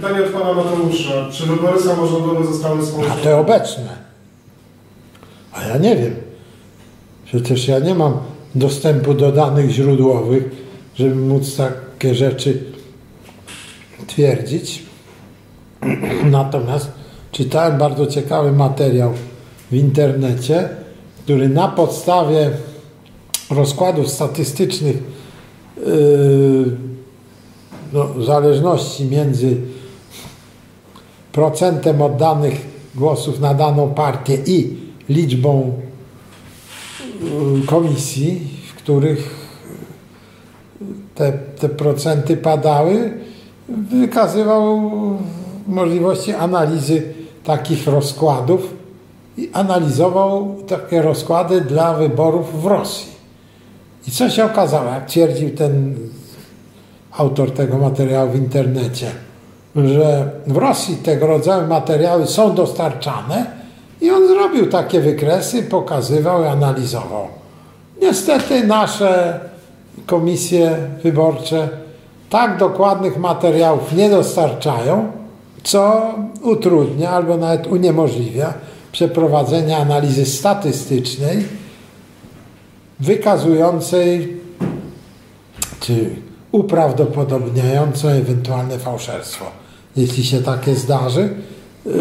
Pytanie od pana Mateusza. Czy wybory samorządowe zostały A sporządzone? te obecne. A ja nie wiem. Przecież ja nie mam dostępu do danych źródłowych, żeby móc takie rzeczy twierdzić. Natomiast czytałem bardzo ciekawy materiał w internecie, który na podstawie rozkładów statystycznych yy, no, zależności między procentem oddanych głosów na daną partię i liczbą y, komisji, w których te, te procenty padały, wykazywał możliwości analizy takich rozkładów i analizował takie rozkłady dla wyborów w Rosji. I co się okazało, jak twierdził ten autor tego materiału w internecie, że w Rosji tego rodzaju materiały są dostarczane i on zrobił takie wykresy, pokazywał i analizował. Niestety nasze komisje wyborcze tak dokładnych materiałów nie dostarczają, co utrudnia albo nawet uniemożliwia przeprowadzenie analizy statystycznej wykazującej czy uprawdopodobniającą ewentualne fałszerstwo. Jeśli się takie zdarzy, yy,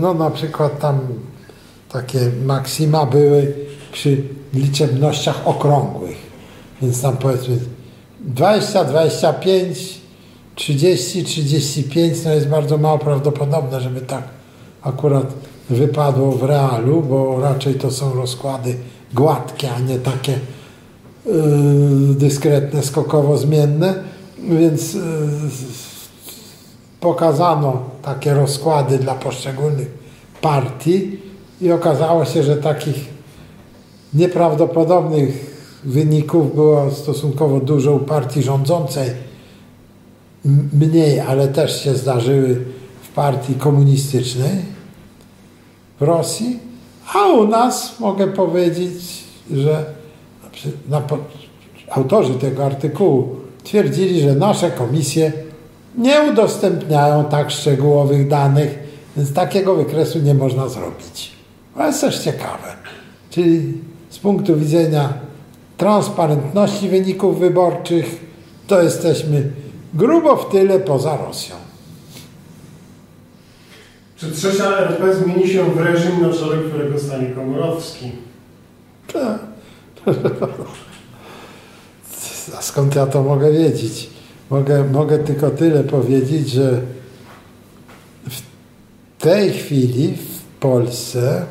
no na przykład tam takie maksima były przy liczebnościach okrągłych, więc tam powiedzmy 20, 25, 30, 35 no jest bardzo mało prawdopodobne, żeby tak akurat wypadło w realu, bo raczej to są rozkłady gładkie, a nie takie yy, dyskretne, skokowo zmienne, więc yy, pokazano takie rozkłady dla poszczególnych partii i okazało się, że takich nieprawdopodobnych wyników było stosunkowo dużo u partii rządzącej, mniej, ale też się zdarzyły w partii komunistycznej w Rosji, a u nas mogę powiedzieć, że na autorzy tego artykułu twierdzili, że nasze komisje nie udostępniają tak szczegółowych danych, więc takiego wykresu nie można zrobić. To jest też ciekawe. Czyli z punktu widzenia transparentności wyników wyborczych, to jesteśmy grubo w tyle poza Rosją. Czy trzecia RP zmieni się w reżim, na czele którego stanie Komorowski? Tak. A skąd ja to mogę wiedzieć? Mogę, mogę tylko tyle powiedzieć, że w tej chwili w Polsce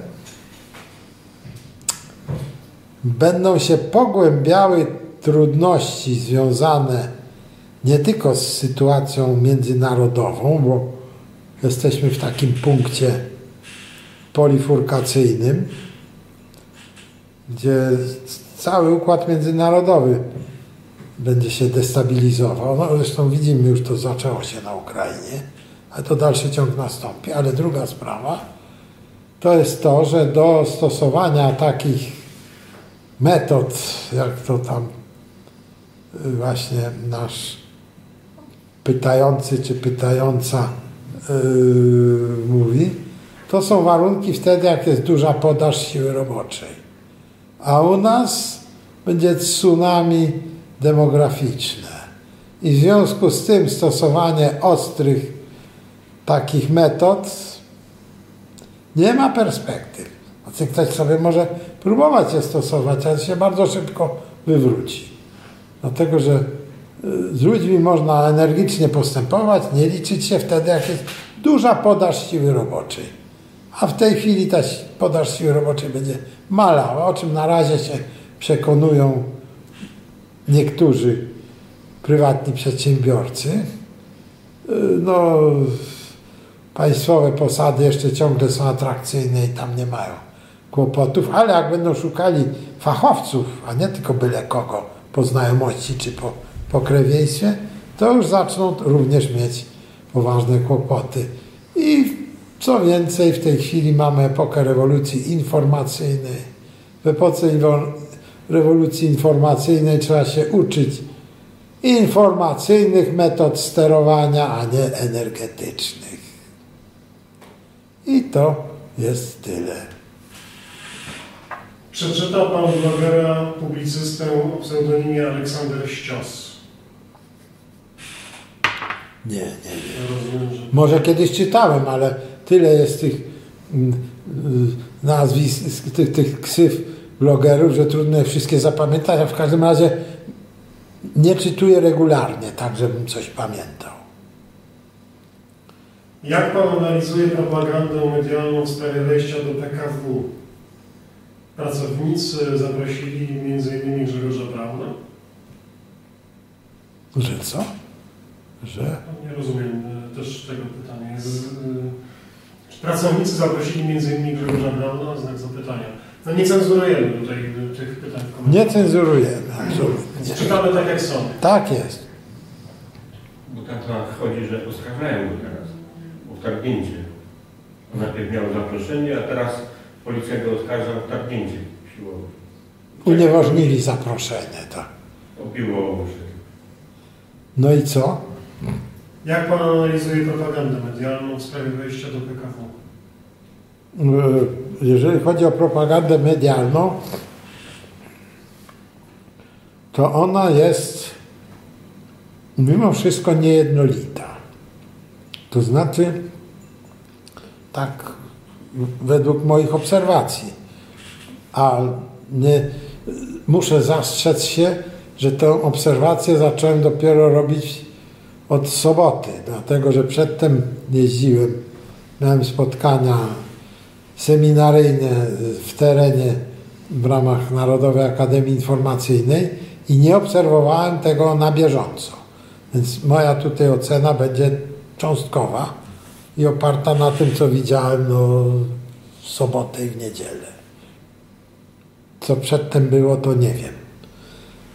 będą się pogłębiały trudności związane nie tylko z sytuacją międzynarodową, bo jesteśmy w takim punkcie polifurkacyjnym, gdzie cały układ międzynarodowy będzie się destabilizował. No, zresztą widzimy, już to zaczęło się na Ukrainie, ale to dalszy ciąg nastąpi. Ale druga sprawa to jest to, że do stosowania takich metod, jak to tam y, właśnie nasz pytający czy pytająca yy, mówi, to są warunki wtedy, jak jest duża podaż siły roboczej. A u nas będzie tsunami demograficzne. I w związku z tym stosowanie ostrych takich metod nie ma perspektyw. Znaczy ktoś sobie może próbować je stosować, ale się bardzo szybko wywróci. Dlatego, że y, z ludźmi można energicznie postępować, nie liczyć się wtedy, jak jest duża podaż siły roboczej. A w tej chwili ta podaż siły roboczej będzie malała, o czym na razie się przekonują niektórzy prywatni przedsiębiorcy. Y, No, państwowe posady jeszcze ciągle są atrakcyjne i tam nie mają kłopotów, ale jak będą szukali fachowców, a nie tylko byle kogo po znajomości czy po pokrewieństwie, to już zaczną również mieć poważne kłopoty. I co więcej, w tej chwili mamy epokę rewolucji informacyjnej. W epoce rewolucji informacyjnej trzeba się uczyć informacyjnych metod sterowania, a nie energetycznych. I to jest tyle. Przeczytał pan blogera, publicystę o pseudonimie Aleksander Ścios. Nie, nie, nie. Rozumiem, że... Może kiedyś czytałem, ale tyle jest tych mm, y, nazwisk, tych, tych ksyw blogerów, że trudno je wszystkie zapamiętać, a w każdym razie nie czytuję regularnie, tak żebym coś pamiętał. Jak pan analizuje propagandę medialną w sprawie wejścia do PKW? Pracownicy zaprosili m.in. Grzegorza Brauna. Że co? Że? Nie rozumiem e, też tego pytania. Z, e, czy pracownicy zaprosili m.in. Grzegorza Brauna? Znak zapytania. No nie cenzurujemy tutaj tych pytań. Nie cenzurujemy, absolutnie. Czytamy tak jak są. Tak jest. Bo tak chodzi, że oskarżają go teraz o wtargnięcie. On najpierw miał zaproszenie, a teraz policja go oskarża o wtargnięcie siłowe. Unieważnili zaproszenie, tak. Obiło uszy. No i co? Jak pan analizuje propagandę medialną w sprawie wejścia do PKW? Y, Jeżeli chodzi o propagandę medialną, to ona jest mimo wszystko niejednolita. To znaczy, tak według moich obserwacji, a nie, muszę zastrzec się, że tę obserwację zacząłem dopiero robić od soboty, dlatego że przedtem jeździłem, miałem spotkania seminaryjne w terenie w ramach Narodowej Akademii Informacyjnej i nie obserwowałem tego na bieżąco. Więc moja tutaj ocena będzie cząstkowa i oparta na tym, co widziałem no, w sobotę i w niedzielę. Co przedtem było, to nie wiem.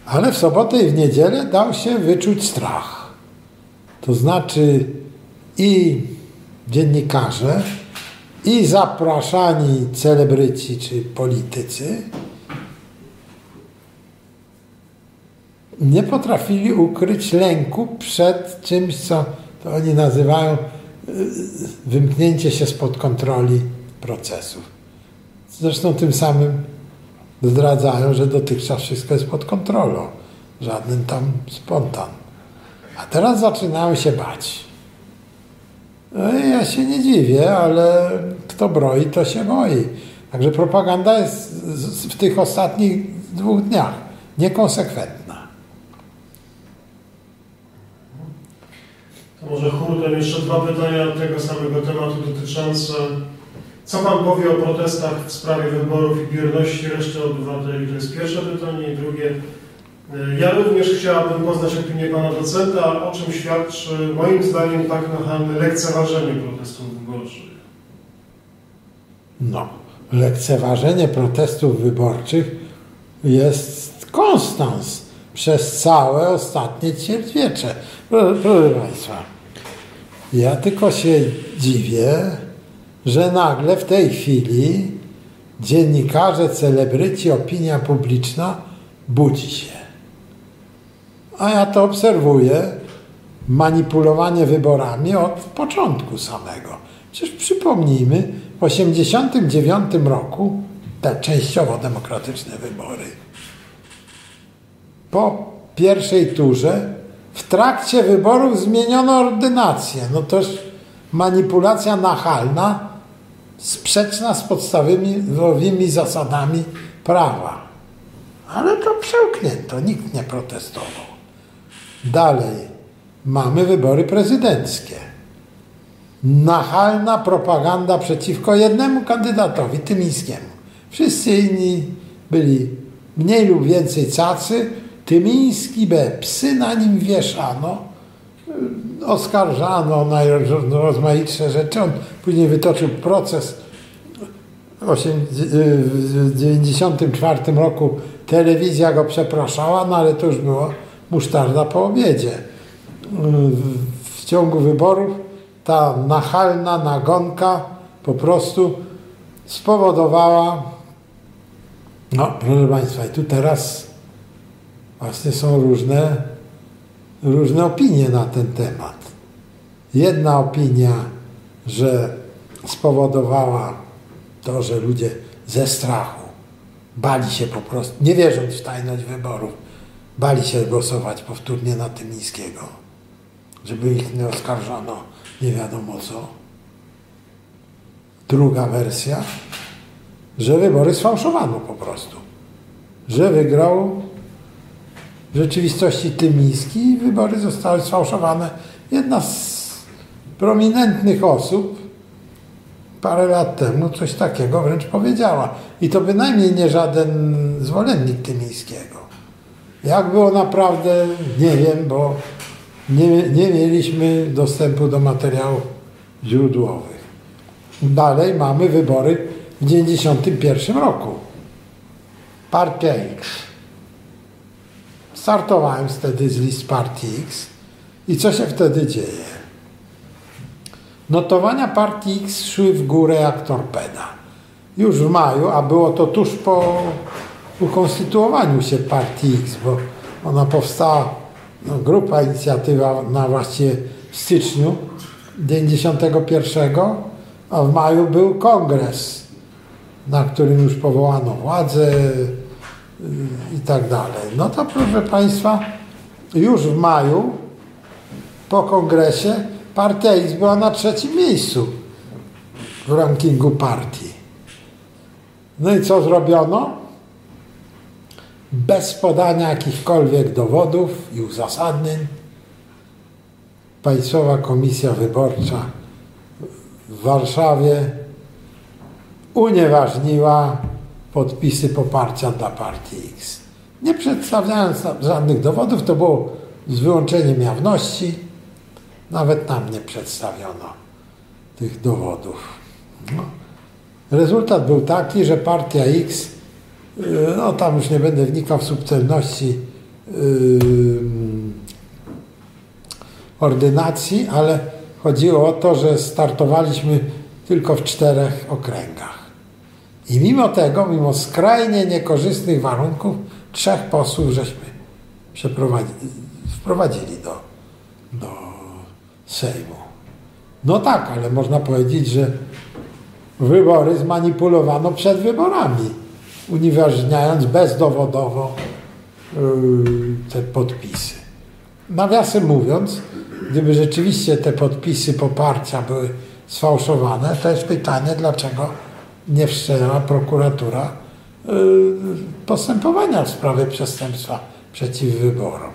Ale w sobotę i w niedzielę dał się wyczuć strach. To znaczy i dziennikarze, i zapraszani celebryci czy politycy nie potrafili ukryć lęku przed czymś, co to oni nazywają y, wymknięcie się spod kontroli procesów. Zresztą tym samym zdradzają, że dotychczas wszystko jest pod kontrolą. Żaden tam spontan. A teraz zaczynają się bać. No ja się nie dziwię, ale kto broi, to się boi. Także propaganda jest w tych ostatnich dwóch dniach niekonsekwentna. To może hurtem jeszcze dwa pytania tego samego tematu dotyczące co Pan powie o protestach w sprawie wyborów i bierności reszty obywateli? To jest pierwsze pytanie. I drugie, ja również chciałabym poznać opinię Pana docenta, o czym świadczy moim zdaniem tak nachalne lekceważenie protestów wyborczych. No, lekceważenie protestów wyborczych jest konstans przez całe ostatnie ćwierćwiecze. Proszę Państwa, ja tylko się dziwię, że nagle w tej chwili dziennikarze, celebryci, opinia publiczna budzi się. A ja to obserwuję, manipulowanie wyborami od początku samego. Przecież przypomnijmy, w 1989 roku te częściowo demokratyczne wybory. Po pierwszej turze w trakcie wyborów zmieniono ordynację. No toż manipulacja nachalna, sprzeczna z podstawowymi zasadami prawa. Ale to przełknięto, nikt nie protestował. Dalej mamy wybory prezydenckie. Nachalna propaganda przeciwko jednemu kandydatowi, Tymińskiemu. Wszyscy inni byli mniej lub więcej cacy. Tymiński B. Psy na nim wieszano. Oskarżano o najrozmaitsze rzeczy. On później wytoczył proces w 1994 roku telewizja go przepraszała, no ale to już było musztarda po obiedzie. W- ciągu wyborów ta nachalna nagonka po prostu spowodowała, no proszę Państwa, i tu teraz właśnie są różne różne opinie na ten temat. Jedna opinia, że spowodowała to, że ludzie ze strachu bali się po prostu, nie wierząc w tajność wyborów, bali się głosować powtórnie na Tymińskiego, żeby ich nie oskarżono nie wiadomo co. Druga wersja, że wybory sfałszowano po prostu. Że wygrał w rzeczywistości Tymiński i wybory zostały sfałszowane. Jedna z prominentnych osób parę lat temu coś takiego wręcz powiedziała. I to bynajmniej nie żaden zwolennik Tymińskiego. Jak było naprawdę, nie wiem, bo nie, nie mieliśmy dostępu do materiałów źródłowych. Dalej mamy wybory w 1991 roku. Partia X. Startowałem wtedy z list Partii X i co się wtedy dzieje? Notowania Partii X szły w górę jak torpeda. Już w maju, a było to tuż po ukonstytuowaniu się Partii X, bo ona powstała, no, grupa inicjatywa na właściwie w styczniu 91, a w maju był kongres, na którym już powołano władzę i tak dalej. No to proszę Państwa, już w maju po kongresie partia X była na trzecim miejscu w rankingu partii. No i co zrobiono? Bez podania jakichkolwiek dowodów i uzasadnień Państwowa Komisja Wyborcza w Warszawie unieważniła podpisy poparcia dla partii X. Nie przedstawiając żadnych dowodów, to było z wyłączeniem jawności, nawet nam nie przedstawiono tych dowodów. No. Rezultat był taki, że partia X, no tam już nie będę wnikał w subtelności yy, ordynacji, ale chodziło o to, że startowaliśmy tylko w czterech okręgach. I mimo tego, mimo skrajnie niekorzystnych warunków, trzech posłów żeśmy wprowadzili do, do Sejmu. No tak, ale można powiedzieć, że wybory zmanipulowano przed wyborami, unieważniając bezdowodowo yy, te podpisy. Nawiasem mówiąc, gdyby rzeczywiście te podpisy poparcia były sfałszowane, to jest pytanie, dlaczego nie wszczęła prokuratura yy, postępowania w sprawie przestępstwa przeciw wyborom.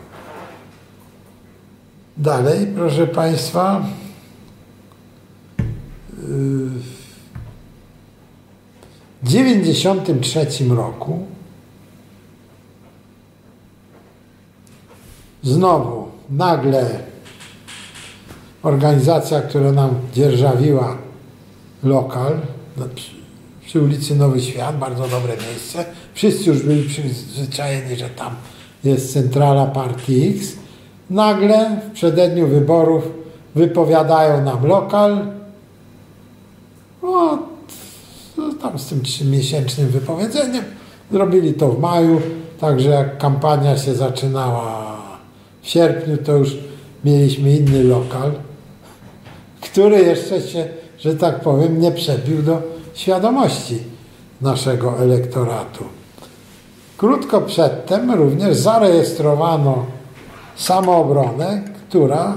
Dalej, proszę Państwa, w 1993 roku znowu nagle organizacja, która nam dzierżawiła lokal przy ulicy Nowy Świat, bardzo dobre miejsce. Wszyscy już byli przyzwyczajeni, że tam jest centrala partii X. Nagle w przededniu wyborów wypowiadają nam lokal. No, tam z tym trzymiesięcznym wypowiedzeniem. Zrobili to w maju, także jak kampania się zaczynała w sierpniu, to już mieliśmy inny lokal, który jeszcze się, że tak powiem, nie przebił do świadomości naszego elektoratu. Krótko przedtem również zarejestrowano samoobronę, która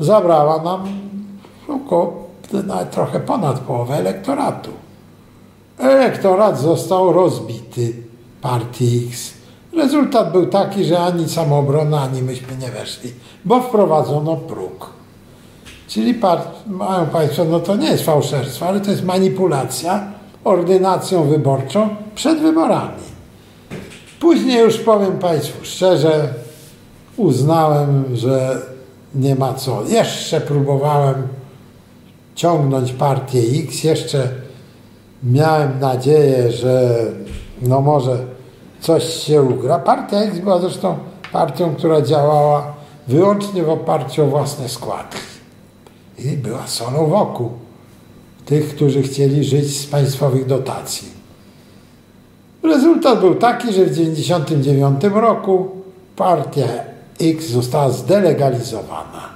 zabrała nam około, nawet trochę ponad połowę elektoratu. Elektorat został rozbity partii X. Rezultat był taki, że ani samoobrona, ani myśmy nie weszli, bo wprowadzono próg. Czyli mają Państwo, no to nie jest fałszerstwo, ale to jest manipulacja ordynacją wyborczą przed wyborami. Później już powiem Państwu szczerze, uznałem, że nie ma co. Jeszcze próbowałem ciągnąć partię X, jeszcze miałem nadzieję, że no może coś się ugra. Partia X była zresztą partią, która działała wyłącznie w oparciu o własne składki i była solą wokół tych, którzy chcieli żyć z państwowych dotacji. Rezultat był taki, że w 1999 roku partia X została zdelegalizowana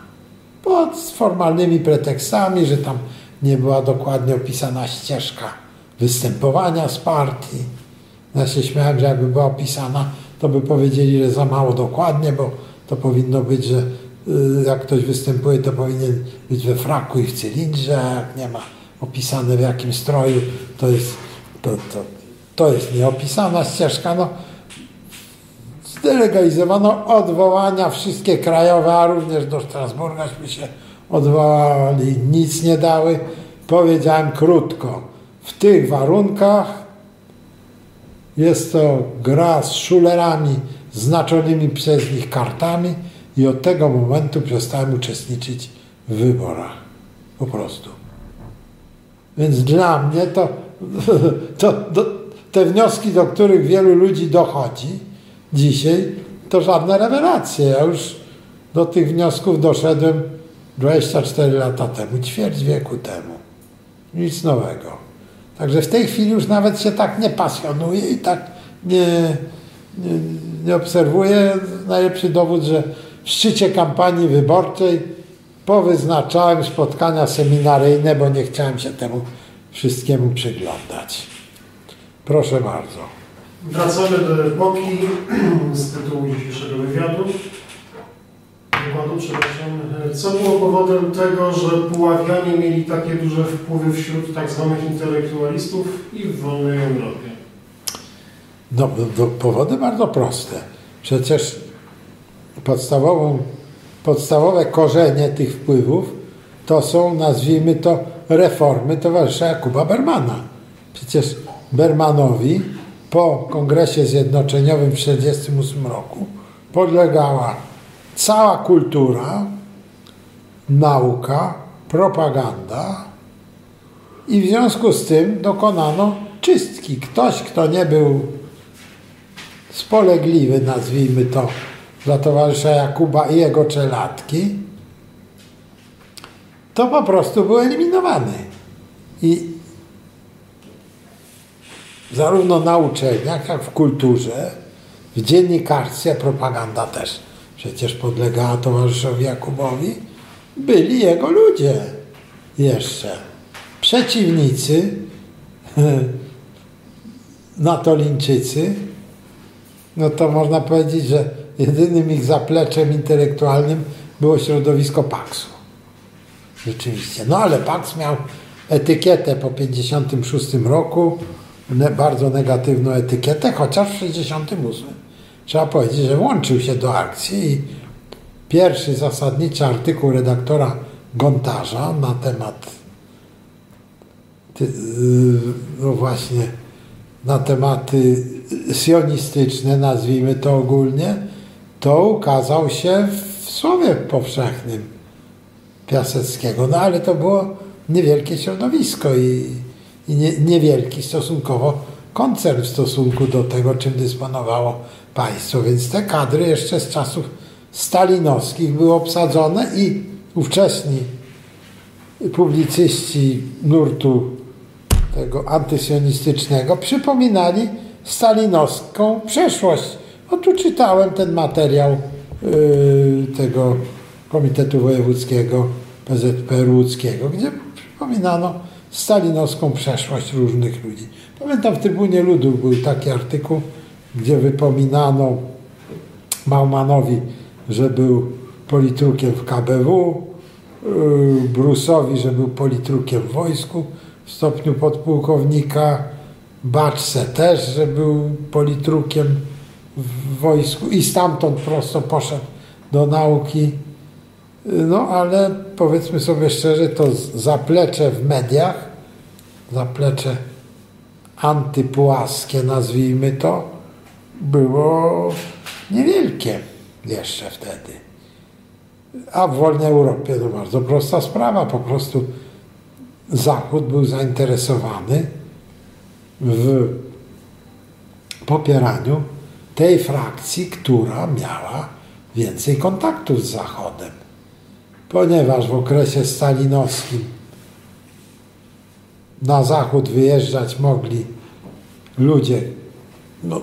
pod formalnymi pretekstami, że tam nie była dokładnie opisana ścieżka występowania z partii. Ja się śmiałem, że jakby była opisana, to by powiedzieli, że za mało dokładnie, bo to powinno być, że y, jak ktoś występuje, to powinien być we fraku i w cylindrze, a jak nie ma opisane w jakim stroju, to jest, to, to, to jest nieopisana ścieżka. No, zdelegalizowano odwołania wszystkie krajowe, a również do Strasburgaśmy się odwołali, nic nie dały. Powiedziałem krótko, w tych warunkach jest to gra z szulerami znaczonymi przez nich kartami i od tego momentu przestałem uczestniczyć w wyborach. Po prostu. Więc dla mnie to, to, to te wnioski, do których wielu ludzi dochodzi dzisiaj, to żadne rewelacje. Ja już do tych wniosków doszedłem 24 lata temu, ćwierć wieku temu. Nic nowego. Także w tej chwili już nawet się tak nie pasjonuję i tak nie, nie, nie obserwuję. Najlepszy dowód, że w szczycie kampanii wyborczej powyznaczałem spotkania seminaryjne, bo nie chciałem się temu wszystkiemu przyglądać. Proszę bardzo. Wracamy do epoki z tytułu dzisiejszego wywiadu. Przepraszam. Co było powodem tego, że Puławianie mieli takie duże wpływy wśród tak zwanych intelektualistów i w wolnej Europie? No, powody bardzo proste. Przecież podstawową, podstawowe korzenie tych wpływów to są, nazwijmy to, reformy towarzysza Jakuba Bermana. Przecież Bermanowi po Kongresie Zjednoczeniowym w 1948 roku podlegała cała kultura, nauka, propaganda i w związku z tym dokonano czystki. Ktoś, kto nie był spolegliwy, nazwijmy to, dla towarzysza Jakuba i jego czelatki, to po prostu był eliminowany. I zarówno na uczelniach, jak w kulturze, w dziennikarstwie, propaganda też przecież podlegała towarzyszowi Jakubowi, byli jego ludzie jeszcze. Przeciwnicy, Natolińczycy, no to można powiedzieć, że jedynym ich zapleczem intelektualnym było środowisko Paksu. Rzeczywiście. No ale Paks miał etykietę po 56 roku, bardzo negatywną etykietę, chociaż w 68 trzeba powiedzieć, że włączył się do akcji i pierwszy zasadniczy artykuł redaktora Gontarza na temat no właśnie na tematy sionistyczne, nazwijmy to ogólnie, to ukazał się w Słowie Powszechnym Piaseckiego. No ale to było niewielkie środowisko i, i nie, niewielki stosunkowo koncern w stosunku do tego, czym dysponowało państwo. Więc te kadry jeszcze z czasów stalinowskich były obsadzone i ówczesni publicyści nurtu tego antysjonistycznego przypominali stalinowską przeszłość. No tu czytałem ten materiał yy, tego Komitetu Wojewódzkiego PZPR łódzkiego, gdzie przypominano stalinowską przeszłość różnych ludzi. Pamiętam w Trybunie Ludu był taki artykuł, gdzie wypominano Maumanowi, że był politrukiem w KBW, yy, Brusowi, że był politrukiem w wojsku w stopniu podpułkownika, Baczce też, że był politrukiem w wojsku i stamtąd prosto poszedł do nauki. No ale powiedzmy sobie szczerze, to zaplecze w mediach, zaplecze antypłaskie, nazwijmy to, było niewielkie jeszcze wtedy. A w wolnej Europie to bardzo prosta sprawa. Po prostu Zachód był zainteresowany w popieraniu tej frakcji, która miała więcej kontaktów z Zachodem. Ponieważ w okresie stalinowskim na Zachód wyjeżdżać mogli ludzie, no,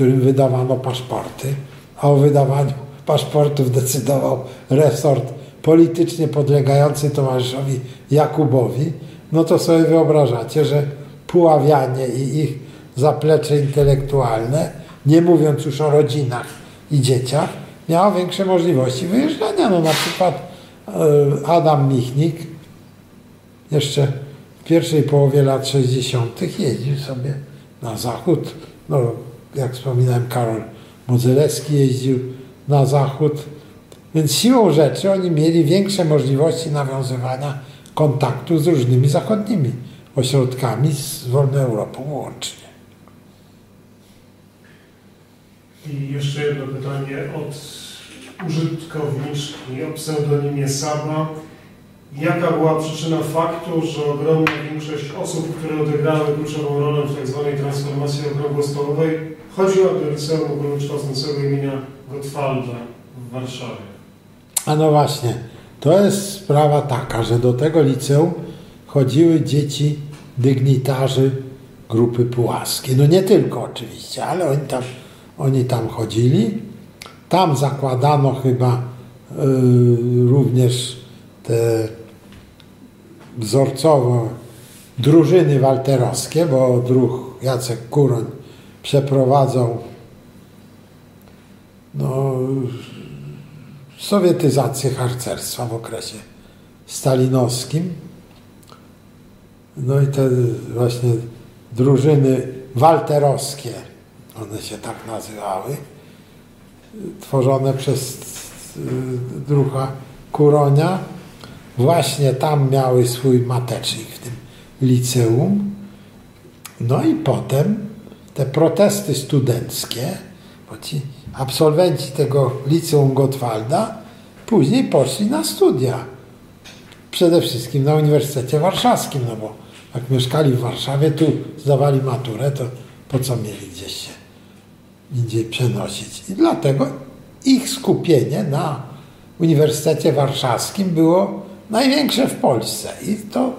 którym wydawano paszporty, a o wydawaniu paszportów decydował resort politycznie podlegający towarzyszowi Jakubowi, no to sobie wyobrażacie, że Puławianie i ich zaplecze intelektualne, nie mówiąc już o rodzinach i dzieciach, miało większe możliwości wyjeżdżania. No na przykład e, Adam Michnik jeszcze w pierwszej połowie lat 60. jeździł sobie na zachód. No, jak wspominałem, Karol Modzelewski jeździł na zachód. Więc siłą rzeczy oni mieli większe możliwości nawiązywania kontaktu z różnymi zachodnimi ośrodkami z wolną Europą łącznie. I jeszcze jedno pytanie od użytkowniczki o pseudonimie Saba. Jaka była przyczyna faktu, że ogromna większość osób, które odegrały kluczową rolę w tzw. transformacji okrągłostołowej, chodziła do liceum ogólnokształcącego imienia Gottwalda w Warszawie? A no właśnie, to jest sprawa taka, że do tego liceum chodziły dzieci dygnitarzy grupy pułaskiej. No nie tylko oczywiście, ale oni tam, oni tam chodzili. Tam zakładano chyba y, również te wzorcowo drużyny walterowskie, bo druh Jacek Kuroń przeprowadzał no, sowietyzację harcerstwa w okresie stalinowskim. No i te właśnie drużyny walterowskie, one się tak nazywały, tworzone przez y, druha Kuronia, właśnie tam miały swój matecznik w tym liceum. No i potem te protesty studenckie, bo ci absolwenci tego liceum Gottwalda później poszli na studia. Przede wszystkim na Uniwersytecie Warszawskim, no bo jak mieszkali w Warszawie, tu zdawali maturę, to po co mieli gdzieś się indziej przenosić. I dlatego ich skupienie na Uniwersytecie Warszawskim było największe w Polsce. I to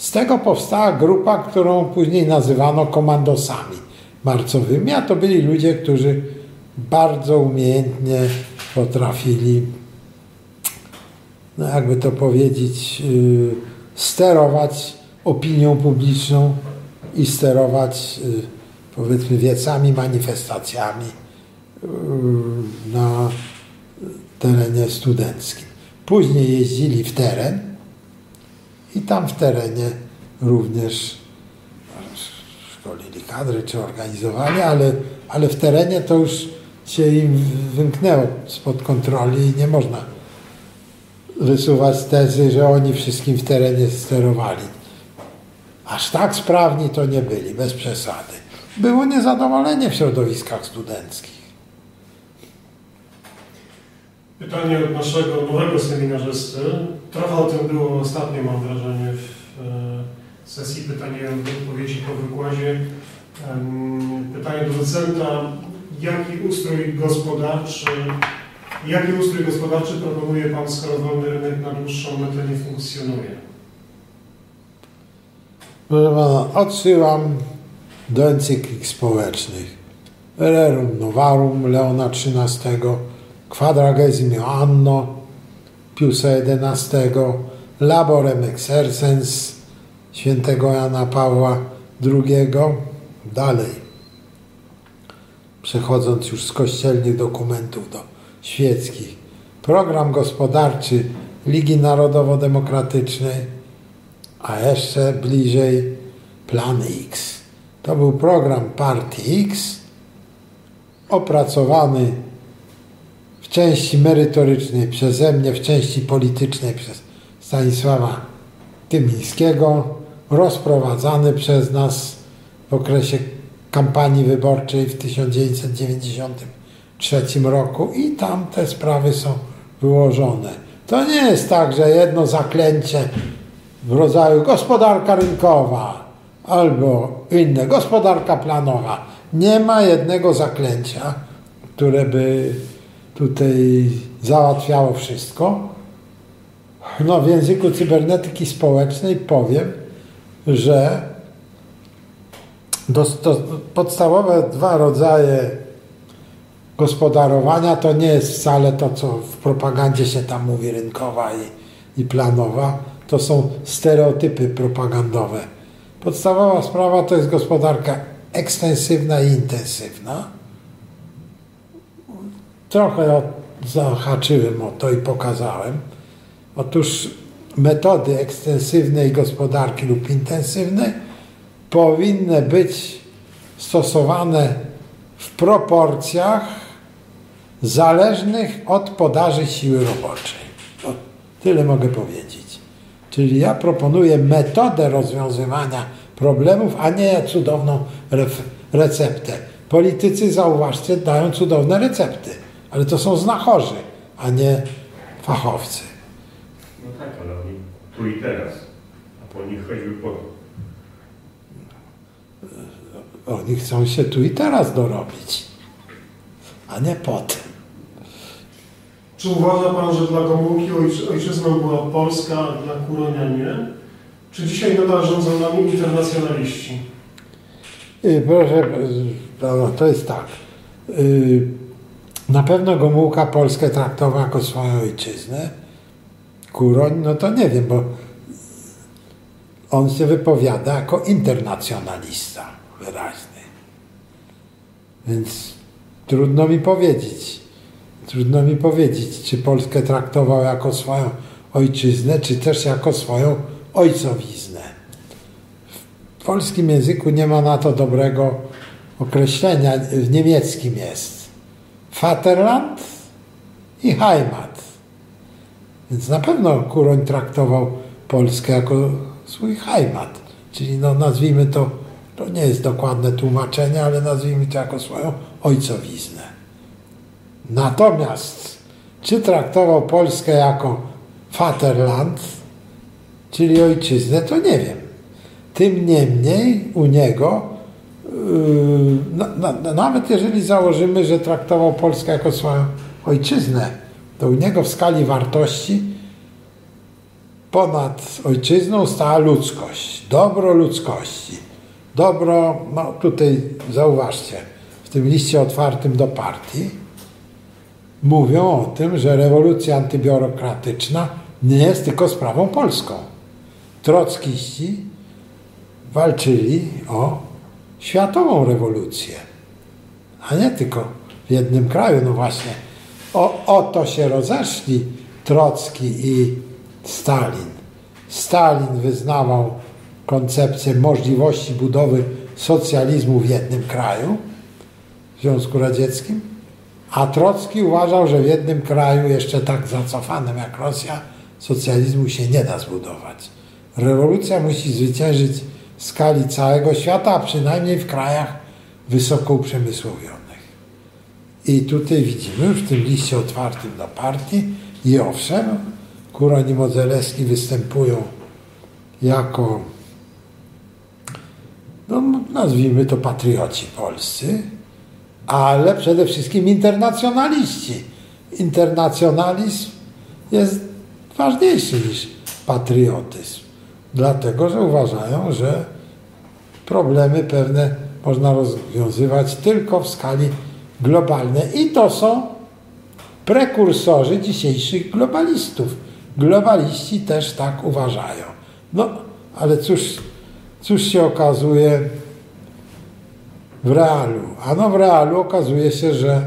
z tego powstała grupa, którą później nazywano komandosami marcowymi, a to byli ludzie, którzy bardzo umiejętnie potrafili, no jakby to powiedzieć, yy, sterować opinią publiczną i sterować, yy, powiedzmy, wiecami, manifestacjami yy, na terenie studenckim. Później jeździli w teren i tam w terenie również szkolili kadry czy organizowali, ale, ale w terenie to już się im wymknęło spod kontroli i nie można wysuwać tezy, że oni wszystkim w terenie sterowali. Aż tak sprawni to nie byli, bez przesady. Było niezadowolenie w środowiskach studenckich. Pytanie od naszego nowego seminarzysty. Trochę o tym było ostatnio, mam wrażenie, w e, sesji pytań i odpowiedzi po wykładzie. Pytanie do docenta. Jaki ustrój gospodarczy, jaki ustrój gospodarczy proponuje Pan, skoro wolny rynek na dłuższą metę nie funkcjonuje? Odsyłam do encyklik społecznych. Rerum Novarum Leona XIII, Quadragesimo Anno Piusa XI, Laborem Exercens świętego Jana Pawła II. Dalej, przechodząc już z kościelnych dokumentów do świeckich, program gospodarczy Ligi Narodowo-Demokratycznej, a jeszcze bliżej Plan X. To był program Partii X, opracowany części merytorycznej przeze mnie, w części politycznej przez Stanisława Tymińskiego, rozprowadzany przez nas w okresie kampanii wyborczej w 1993 roku i tam te sprawy są wyłożone. To nie jest tak, że jedno zaklęcie w rodzaju gospodarka rynkowa albo inne, gospodarka planowa. Nie ma jednego zaklęcia, które by tutaj załatwiało wszystko. No, w języku cybernetyki społecznej powiem, że do, podstawowe dwa rodzaje gospodarowania to nie jest wcale to, co w propagandzie się tam mówi, rynkowa i, i planowa. To są stereotypy propagandowe. Podstawowa sprawa to jest gospodarka ekstensywna i intensywna. Trochę zahaczyłem o to i pokazałem. Otóż metody ekstensywnej gospodarki lub intensywnej powinny być stosowane w proporcjach zależnych od podaży siły roboczej. O, tyle mogę powiedzieć. Czyli ja proponuję metodę rozwiązywania problemów, a nie cudowną receptę. Politycy, zauważcie, dają cudowne recepty, ale to są znachorzy, a nie fachowcy. No tak, ale oni tu i teraz, a po nich choćby po Oni chcą się tu i teraz dorobić, a nie potem. Czy uważa Pan, że dla Gomułki ojczyzną była Polska, a dla Kuronia nie? Czy dzisiaj nadal rządzą nami internacjonaliści? Y, proszę, no, to jest tak. Na pewno Gomułka Polskę traktował jako swoją ojczyznę. Kuroń, no to nie wiem, bo on się wypowiada jako internacjonalista wyraźny. Więc trudno mi powiedzieć. Trudno mi powiedzieć, czy Polskę traktował jako swoją ojczyznę, czy też jako swoją ojcowiznę. W polskim języku nie ma na to dobrego określenia, w niemieckim jest. Vaterland i Heimat. Więc na pewno Kuroń traktował Polskę jako swój Heimat, czyli no nazwijmy to, to nie jest dokładne tłumaczenie, ale nazwijmy to jako swoją ojcowiznę. Natomiast czy traktował Polskę jako Vaterland, czyli ojczyznę, to nie wiem. Tym niemniej u niego, yy, nawet jeżeli założymy, że traktował Polskę jako swoją ojczyznę, to u niego w skali wartości ponad ojczyzną stała ludzkość, dobro ludzkości. Dobro, no tutaj zauważcie, w tym liście otwartym do partii mówią o tym, że rewolucja antybiurokratyczna nie jest tylko sprawą polską. Trockiści walczyli o światową rewolucję, a nie tylko w jednym kraju. No właśnie, o, o to się rozeszli Trocki i Stalin. Stalin wyznawał koncepcję możliwości budowy socjalizmu w jednym kraju, w Związku Radzieckim, a Trocki uważał, że w jednym kraju, jeszcze tak zacofanym jak Rosja, socjalizmu się nie da zbudować. Rewolucja musi zwyciężyć skali całego świata, a przynajmniej w krajach wysoko uprzemysłowionych. I tutaj widzimy w tym liście otwartym do partii i owszem, Kuroń i Modzelewski występują jako no, nazwijmy to patrioci polscy, ale przede wszystkim internacjonaliści. Internacjonalizm jest ważniejszy niż patriotyzm, dlatego że uważają, że problemy pewne można rozwiązywać tylko w skali globalnej i to są prekursorzy dzisiejszych globalistów. Globaliści też tak uważają. No, ale cóż, cóż się okazuje w realu? Ano w realu okazuje się, że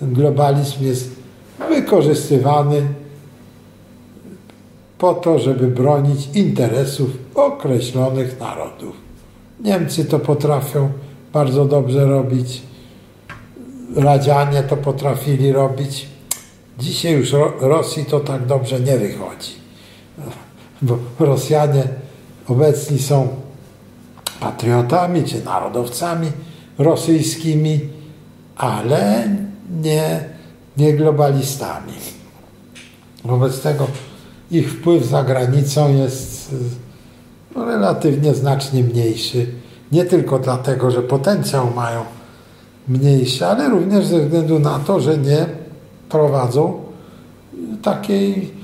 ten globalizm jest wykorzystywany po to, żeby bronić interesów określonych narodów. Niemcy to potrafią bardzo dobrze robić, Radzianie to potrafili robić. Dzisiaj już Rosji to tak dobrze nie wychodzi. Bo Rosjanie obecni są patriotami czy narodowcami rosyjskimi, ale nie, nie globalistami. Wobec tego ich wpływ za granicą jest no, relatywnie znacznie mniejszy. Nie tylko dlatego, że potencjał mają mniejszy, ale również ze względu na to, że nie prowadzą takiej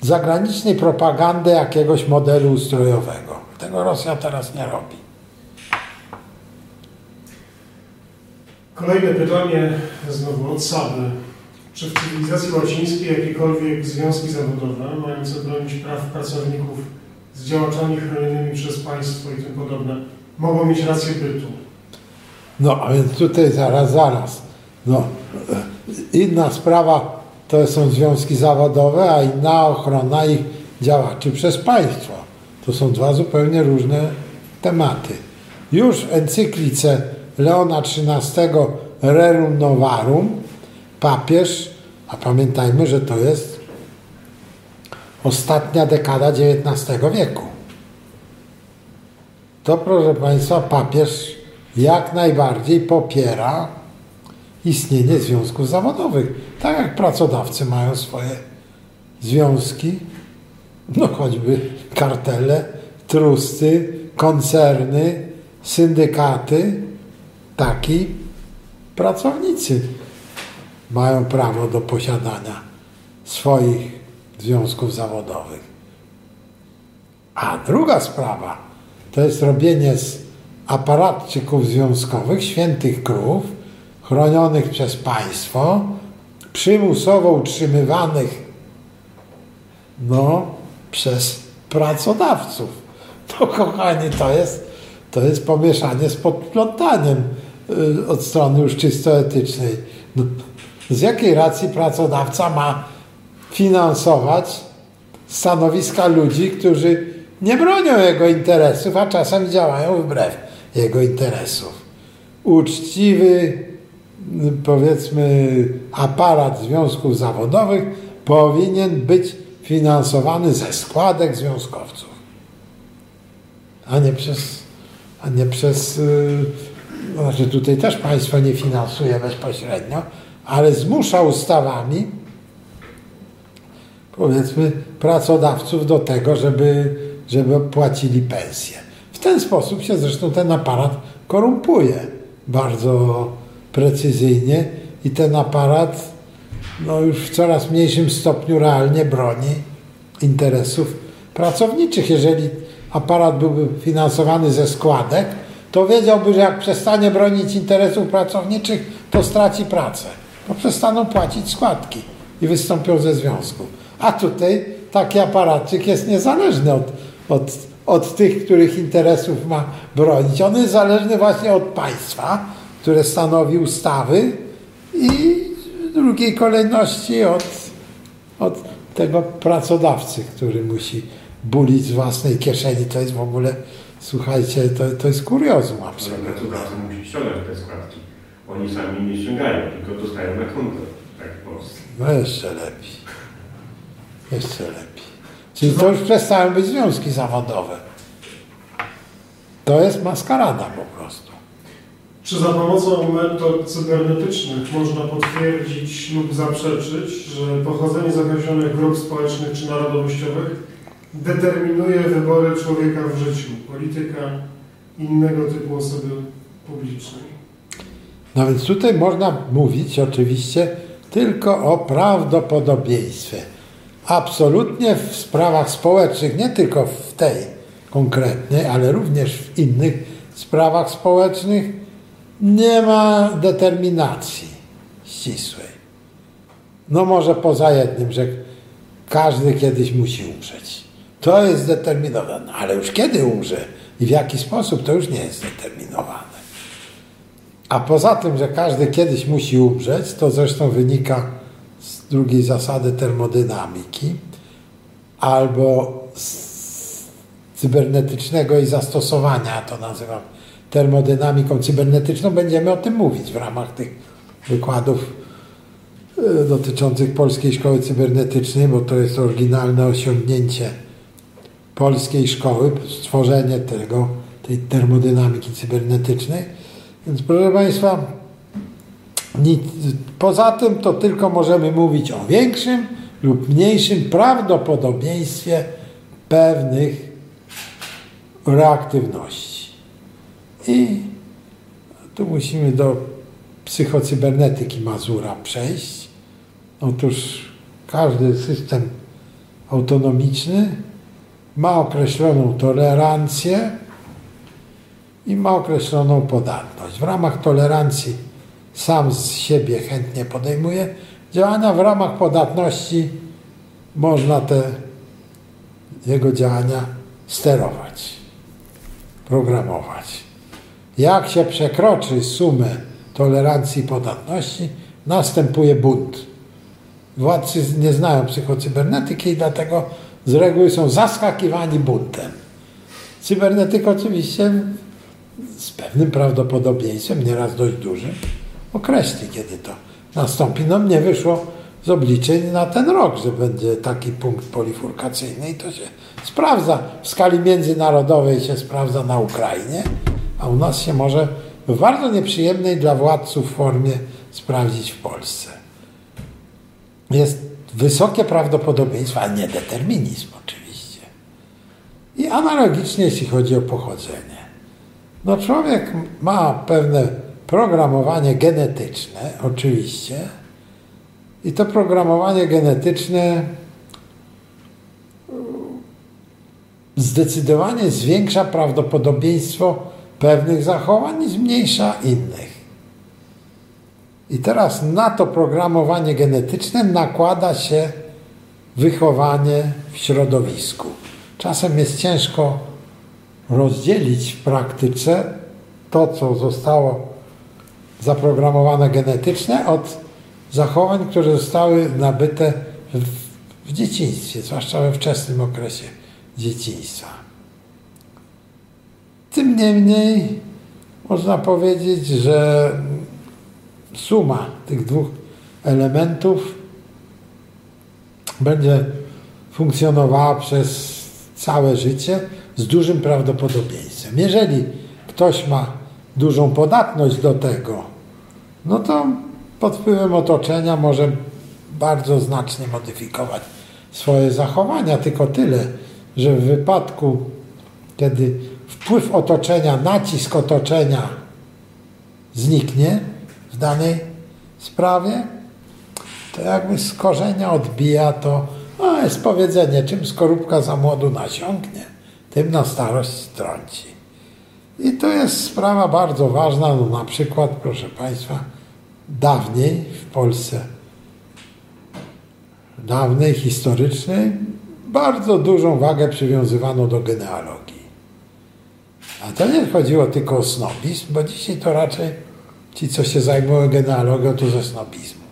zagranicznej propagandy jakiegoś modelu ustrojowego. Tego Rosja teraz nie robi. Kolejne pytanie, znowu od Saby. Czy w cywilizacji łacińskiej jakiekolwiek związki zawodowe mające bronić praw pracowników z działaczami chronionymi przez państwo i tym podobne mogą mieć rację bytu? No, a więc tutaj zaraz, zaraz. No, inna sprawa to są związki zawodowe, a inna ochrona ich działaczy przez państwo. To są dwa zupełnie różne tematy. Już w encyklice Leona XIII Rerum Novarum papież, a pamiętajmy, że to jest ostatnia dekada XIX wieku. To, proszę Państwa, papież jak najbardziej popiera istnienie związków zawodowych. Tak jak pracodawcy mają swoje związki, no choćby kartele, trusty, koncerny, syndykaty, taki pracownicy mają prawo do posiadania swoich związków zawodowych. A druga sprawa to jest robienie z aparatczyków związkowych, świętych krów, chronionych przez państwo, przymusowo utrzymywanych no, przez pracodawców. To kochani, to jest, to jest pomieszanie z podplątaniem y, od strony już czysto etycznej. No, z jakiej racji pracodawca ma finansować stanowiska ludzi, którzy nie bronią jego interesów, a czasem działają wbrew jego interesów. Uczciwy, powiedzmy, aparat związków zawodowych powinien być finansowany ze składek związkowców, a nie przez, a nie przez, yy, znaczy tutaj też państwo nie finansuje bezpośrednio, ale zmusza ustawami, powiedzmy, pracodawców do tego, żeby, żeby płacili pensje. W ten sposób się zresztą ten aparat korumpuje bardzo precyzyjnie i ten aparat no, już w coraz mniejszym stopniu realnie broni interesów pracowniczych. Jeżeli aparat byłby finansowany ze składek, to wiedziałby, że jak przestanie bronić interesów pracowniczych, to straci pracę bo przestaną płacić składki i wystąpią ze związku. A tutaj taki aparatczyk jest niezależny od, od, od tych, których interesów ma bronić. On jest zależny właśnie od państwa, które stanowi ustawy i w drugiej kolejności od, od tego pracodawcy, który musi bulić z własnej kieszeni. To jest w ogóle, słuchajcie, to, to jest kuriozum absolutnie. Pracodawca musi ściągać te składki. Oni sami nie ściągają, tylko dostają na konto. Tak w Polsce. No jeszcze lepiej. Jeszcze lepiej. Czyli to już przestają być związki zawodowe. To jest maskarada po prostu. Czy za pomocą metod cybernetycznych można potwierdzić lub zaprzeczyć, że pochodzenie z określonych grup społecznych czy narodowościowych determinuje wybory człowieka w życiu, polityka, innego typu osoby publicznej? No więc tutaj można mówić oczywiście tylko o prawdopodobieństwie. Absolutnie w sprawach społecznych, nie tylko w tej konkretnej, ale również w innych sprawach społecznych nie ma determinacji ścisłej. No może poza jednym, że każdy kiedyś musi umrzeć. To jest zdeterminowane, ale już kiedy umrze i w jaki sposób, to już nie jest zdeterminowane. A poza tym, że każdy kiedyś musi umrzeć, to zresztą wynika z drugiej zasady termodynamiki albo z cybernetycznego i zastosowania, to nazywam termodynamiką cybernetyczną, będziemy o tym mówić w ramach tych wykładów e, dotyczących Polskiej Szkoły Cybernetycznej, bo to jest oryginalne osiągnięcie polskiej szkoły, stworzenie tego, tej termodynamiki cybernetycznej. Więc proszę Państwa, nic, poza tym to tylko możemy mówić o większym lub mniejszym prawdopodobieństwie pewnych reaktywności. I tu musimy do psychocybernetyki Mazura przejść. Otóż każdy system autonomiczny ma określoną tolerancję i ma określoną podatność. W ramach tolerancji sam z siebie chętnie podejmuje działania w ramach podatności można te jego działania sterować, programować. Jak się przekroczy sumę tolerancji i podatności, następuje bunt. Władcy nie znają psychocybernetyki i dlatego z reguły są zaskakiwani buntem. Cybernetyk oczywiście z pewnym prawdopodobieństwem, nieraz dość dużym, określi, kiedy to nastąpi. No mnie wyszło z obliczeń na ten rok, że będzie taki punkt polifurkacyjny i to się sprawdza. W skali międzynarodowej się sprawdza na Ukrainie, a u nas się może w bardzo nieprzyjemnej dla władców formie sprawdzić w Polsce. Jest wysokie prawdopodobieństwo, a nie determinizm oczywiście. I analogicznie jeśli chodzi o pochodzenie. No człowiek ma pewne programowanie genetyczne, oczywiście, i to programowanie genetyczne zdecydowanie zwiększa prawdopodobieństwo pewnych zachowań i zmniejsza innych. I teraz na to programowanie genetyczne nakłada się wychowanie w środowisku. Czasem jest ciężko rozdzielić w praktyce to, co zostało zaprogramowane genetycznie, od zachowań, które zostały nabyte w, w dzieciństwie, zwłaszcza we wczesnym okresie dzieciństwa. Tym niemniej można powiedzieć, że suma tych dwóch elementów będzie funkcjonowała przez całe życie z dużym prawdopodobieństwem. Jeżeli ktoś ma dużą podatność do tego, no to pod wpływem otoczenia może bardzo znacznie modyfikować swoje zachowania, tylko tyle, że w wypadku, kiedy wpływ otoczenia, nacisk otoczenia zniknie w danej sprawie, to jakby z korzenia odbija to, no jest powiedzenie, czym skorupka za młodu nasiąknie, tym na starość strąci. I to jest sprawa bardzo ważna, no na przykład, proszę Państwa, dawniej w Polsce, dawnej, historycznej, bardzo dużą wagę przywiązywano do genealogii. A to nie chodziło tylko o snobizm, bo dzisiaj to raczej ci, co się zajmują genealogią, to ze snobizmu.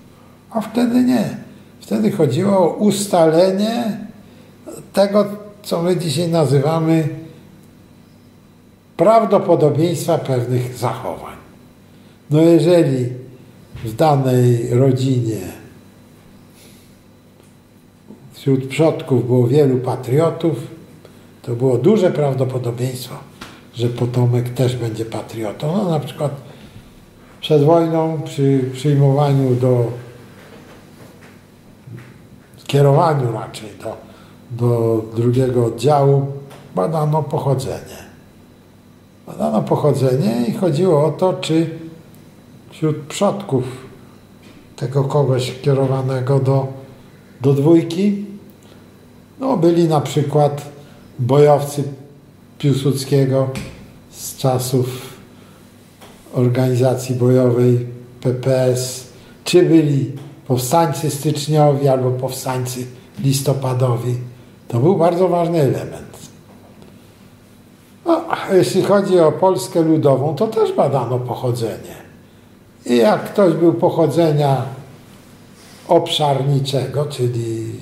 A wtedy nie. Wtedy chodziło o ustalenie tego, co my dzisiaj nazywamy prawdopodobieństwa pewnych zachowań. No jeżeli w danej rodzinie wśród przodków było wielu patriotów, to było duże prawdopodobieństwo, że potomek też będzie patriotą. No na przykład przed wojną przy przyjmowaniu do skierowaniu raczej do, do drugiego oddziału badano pochodzenie. Badano pochodzenie i chodziło o to, czy wśród przodków tego kogoś kierowanego do, do dwójki no, byli na przykład bojowcy Piłsudskiego z czasów organizacji bojowej PPS, czy byli powstańcy styczniowi albo powstańcy listopadowi. To był bardzo ważny element. No, jeśli chodzi o Polskę Ludową, to też badano pochodzenie. I jak ktoś był pochodzenia obszarniczego, czyli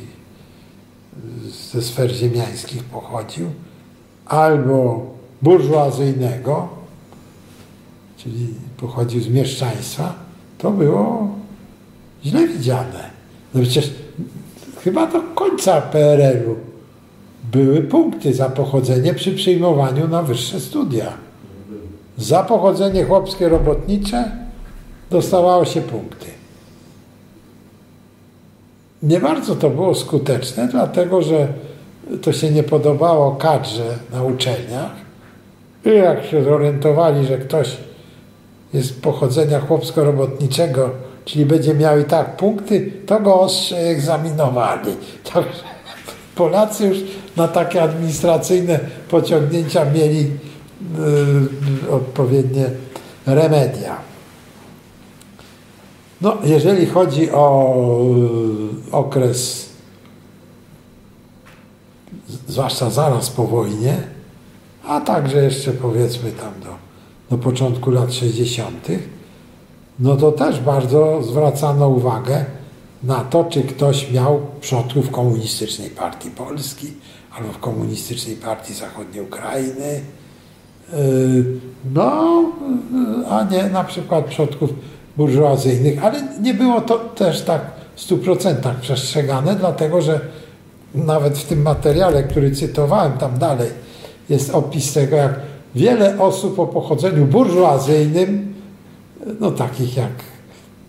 ze sfer ziemiańskich pochodził, albo burżuazyjnego, czyli pochodził z mieszczaństwa, to było źle widziane. No przecież chyba do końca PRL-u były punkty za pochodzenie przy przyjmowaniu na wyższe studia. Za pochodzenie chłopskie robotnicze dostawało się punkty. Nie bardzo to było skuteczne, dlatego że to się nie podobało kadrze na uczelniach. I jak się zorientowali, że ktoś jest pochodzenia chłopsko-robotniczego, czyli będzie miał i tak punkty, to go ostrze egzaminowali. Także Polacy już na takie administracyjne pociągnięcia mieli y, odpowiednie remedia. No, jeżeli chodzi o y, okres, zwłaszcza zaraz po wojnie, a także jeszcze powiedzmy tam do, do początku lat 60., no to też bardzo zwracano uwagę na to, czy ktoś miał przodków Komunistycznej Partii Polski albo w Komunistycznej Partii Zachodniej Ukrainy. Yy, No, yy, a nie na przykład przodków burżuazyjnych, ale nie było to też tak w 100% przestrzegane, dlatego że nawet w tym materiale, który cytowałem tam dalej, jest opis tego, jak wiele osób o pochodzeniu burżuazyjnym, no takich jak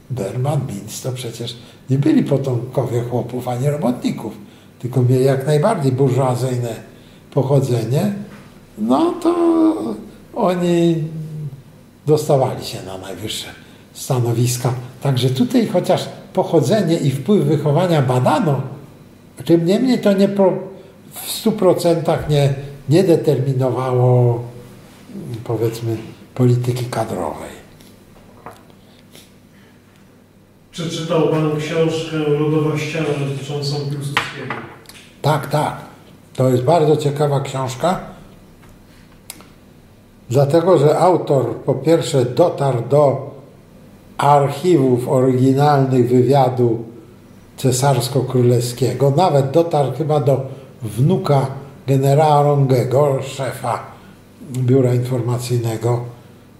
Berman, Minc, to przecież nie byli potomkowie chłopów ani robotników, tylko mieli jak najbardziej burżuazyjne pochodzenie, no to oni dostawali się na najwyższe stanowiska. Także tutaj chociaż pochodzenie i wpływ wychowania badano, tym niemniej to nie pro, w stu procentach nie, nie determinowało powiedzmy polityki kadrowej. Czy czytał Pan książkę Lodowa ściana dotyczącą Piłsudskiego? Tak, tak. To jest bardzo ciekawa książka, dlatego że autor po pierwsze dotarł do archiwów oryginalnych wywiadu cesarsko-królewskiego, nawet dotarł chyba do wnuka generała Rongego, szefa biura informacyjnego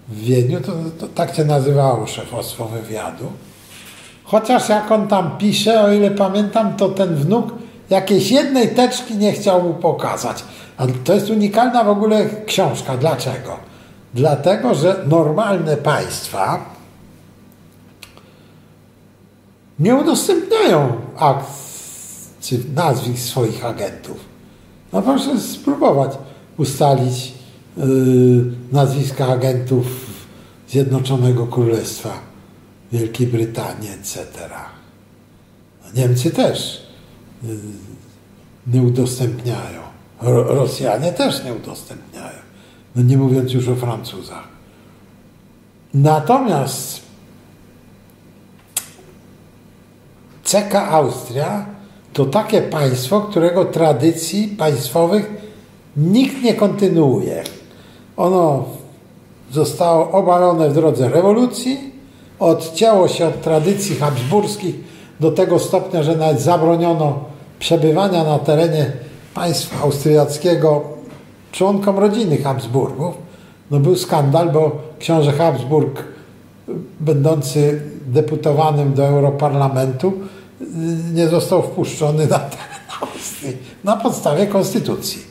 w Wiedniu, to, to tak się nazywało szefostwo wywiadu. Chociaż jak on tam pisze, o ile pamiętam, to ten wnuk jakiejś jednej teczki nie chciał mu pokazać. A to jest unikalna w ogóle książka. Dlaczego? Dlatego, że normalne państwa nie udostępniają akt czy nazwisk swoich agentów. No proszę spróbować ustalić yy, nazwiska agentów Zjednoczonego Królestwa, Wielkiej Brytanii, etc. No Niemcy też yy, nie udostępniają. Ro Rosjanie też nie udostępniają. No nie mówiąc już o Francuzach. Natomiast CK Austria to takie państwo, którego tradycji państwowych nikt nie kontynuuje. Ono zostało obalone w drodze rewolucji, odcięło się od tradycji habsburskich do tego stopnia, że nawet zabroniono przebywania na terenie państwa austriackiego członkom rodziny Habsburgów. No był skandal, bo książę Habsburg, będący deputowanym do Europarlamentu, nie został wpuszczony na teren Austrii na podstawie konstytucji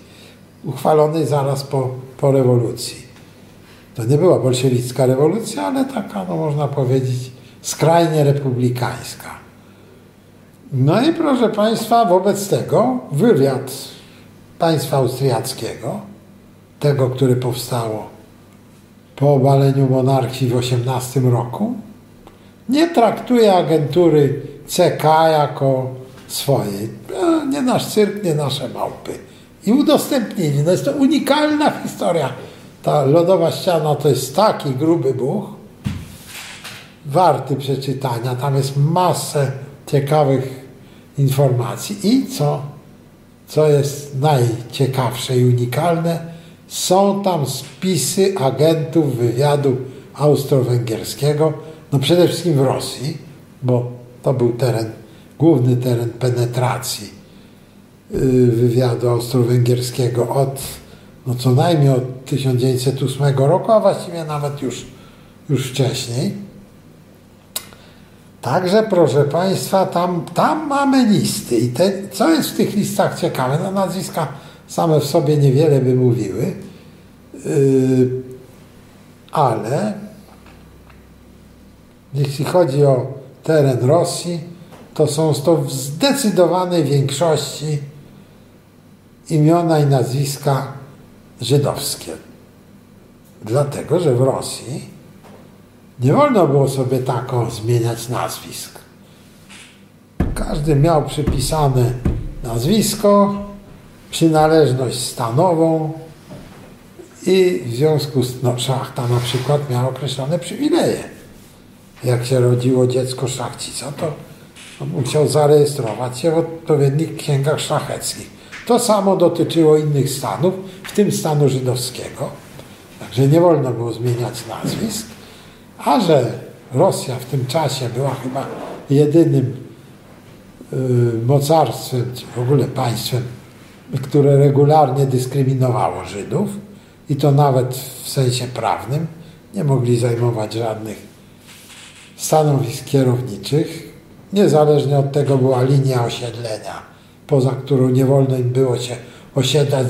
uchwalonej zaraz po, po rewolucji. To nie była bolszewicka rewolucja, ale taka, no można powiedzieć, skrajnie republikańska. No i proszę Państwa, wobec tego wywiad państwa austriackiego, tego, które powstało po obaleniu monarchii w 18 roku, nie traktuje agentury CK jako swojej. E, Nie nasz cyrk, nie nasze małpy. I udostępnili. No jest to unikalna historia. Ta lodowa ściana to jest taki gruby buch, warty przeczytania. Tam jest masę ciekawych informacji. I co, co jest najciekawsze i unikalne, są tam spisy agentów wywiadu austro-węgierskiego, no przede wszystkim w Rosji, bo to był teren, główny teren penetracji y, wywiadu austro-węgierskiego od no co najmniej od 1908 roku, a właściwie nawet już, już wcześniej. Także, proszę Państwa, tam, tam mamy listy. I te, co jest w tych listach ciekawe, no nazwiska same w sobie niewiele by mówiły, yy, ale jeśli chodzi o teren Rosji, to są to w zdecydowanej większości imiona i nazwiska żydowskie. Dlatego, że w Rosji nie wolno było sobie tak o zmieniać nazwisk. Każdy miał przypisane nazwisko, przynależność stanową i w związku z no, szlachta na przykład miała określone przywileje. jak się rodziło dziecko szlachcica, to musiał zarejestrować się w odpowiednich księgach szlacheckich. To samo dotyczyło innych stanów, w tym stanu żydowskiego. Także nie wolno było zmieniać nazwisk. A że Rosja w tym czasie była chyba jedynym y, mocarstwem, czy w ogóle państwem, które regularnie dyskryminowało Żydów i to nawet w sensie prawnym, nie mogli zajmować żadnych stanowisk kierowniczych. Niezależnie od tego była linia osiedlenia, poza którą nie wolno im było się osiedlać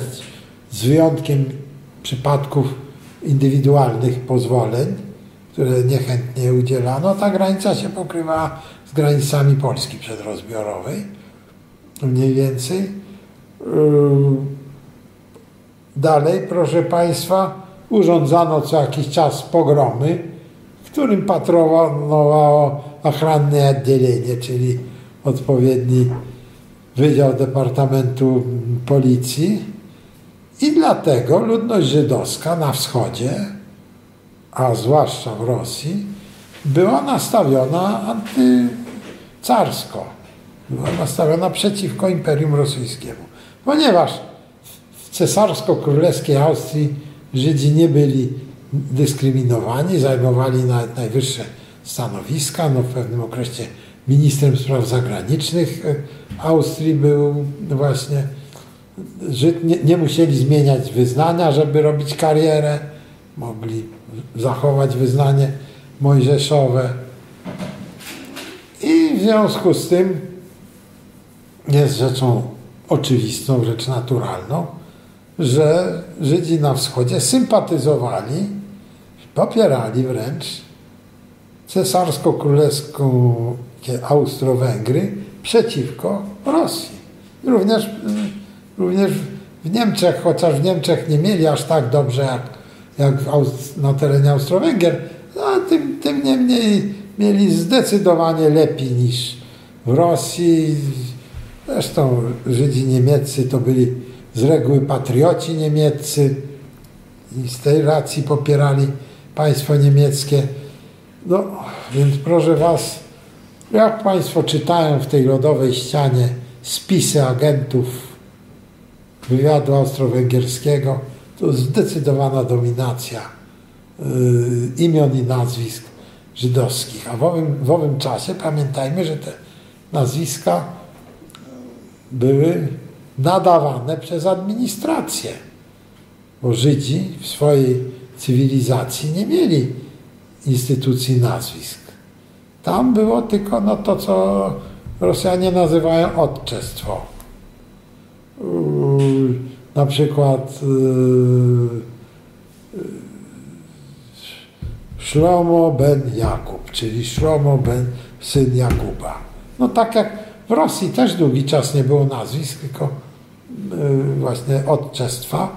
z wyjątkiem przypadków indywidualnych pozwoleń, które niechętnie udzielano. Ta granica się pokrywała z granicami Polski przedrozbiorowej, mniej więcej. Dalej, proszę Państwa, urządzano co jakiś czas pogromy, w którym patronowało ochronne oddzielenie, czyli odpowiedni Wydział Departamentu Policji. I dlatego ludność żydowska na wschodzie, a zwłaszcza w Rosji, była nastawiona antycarsko. Była nastawiona przeciwko Imperium Rosyjskiemu. Ponieważ w cesarsko-królewskiej Austrii Żydzi nie byli dyskryminowani, zajmowali najwyższe stanowiska. No, w pewnym okresie ministrem spraw zagranicznych Austrii był właśnie Żyd. Nie, nie musieli zmieniać wyznania, żeby robić karierę. Mogli zachować wyznanie mojżeszowe. I w związku z tym jest rzeczą oczywistą, rzecz naturalną, że Żydzi na wschodzie sympatyzowali, popierali wręcz cesarsko-królewską Austro-Węgry przeciwko Rosji. Również, również w Niemczech, chociaż w Niemczech nie mieli aż tak dobrze jak, jak na terenie Austro-Węgier, no, tym, tym niemniej mieli zdecydowanie lepiej niż w Rosji. Zresztą Żydzi niemieccy to byli z reguły patrioci niemieccy i z tej racji popierali państwo niemieckie. No, więc proszę Was, jak Państwo czytają w tej lodowej ścianie spisy agentów wywiadu austro-węgierskiego, to zdecydowana dominacja y, imion i nazwisk żydowskich. A w owym, w owym czasie pamiętajmy, że te nazwiska były nadawane przez administrację. Bo Żydzi w swojej cywilizacji nie mieli instytucji nazwisk. Tam było tylko no, to, co Rosjanie nazywają odczestwo. Na przykład Szlomo ben Jakub, czyli Szlomo ben syn Jakuba. No tak jak w Rosji też długi czas nie było nazwisk, tylko właśnie odczestwa.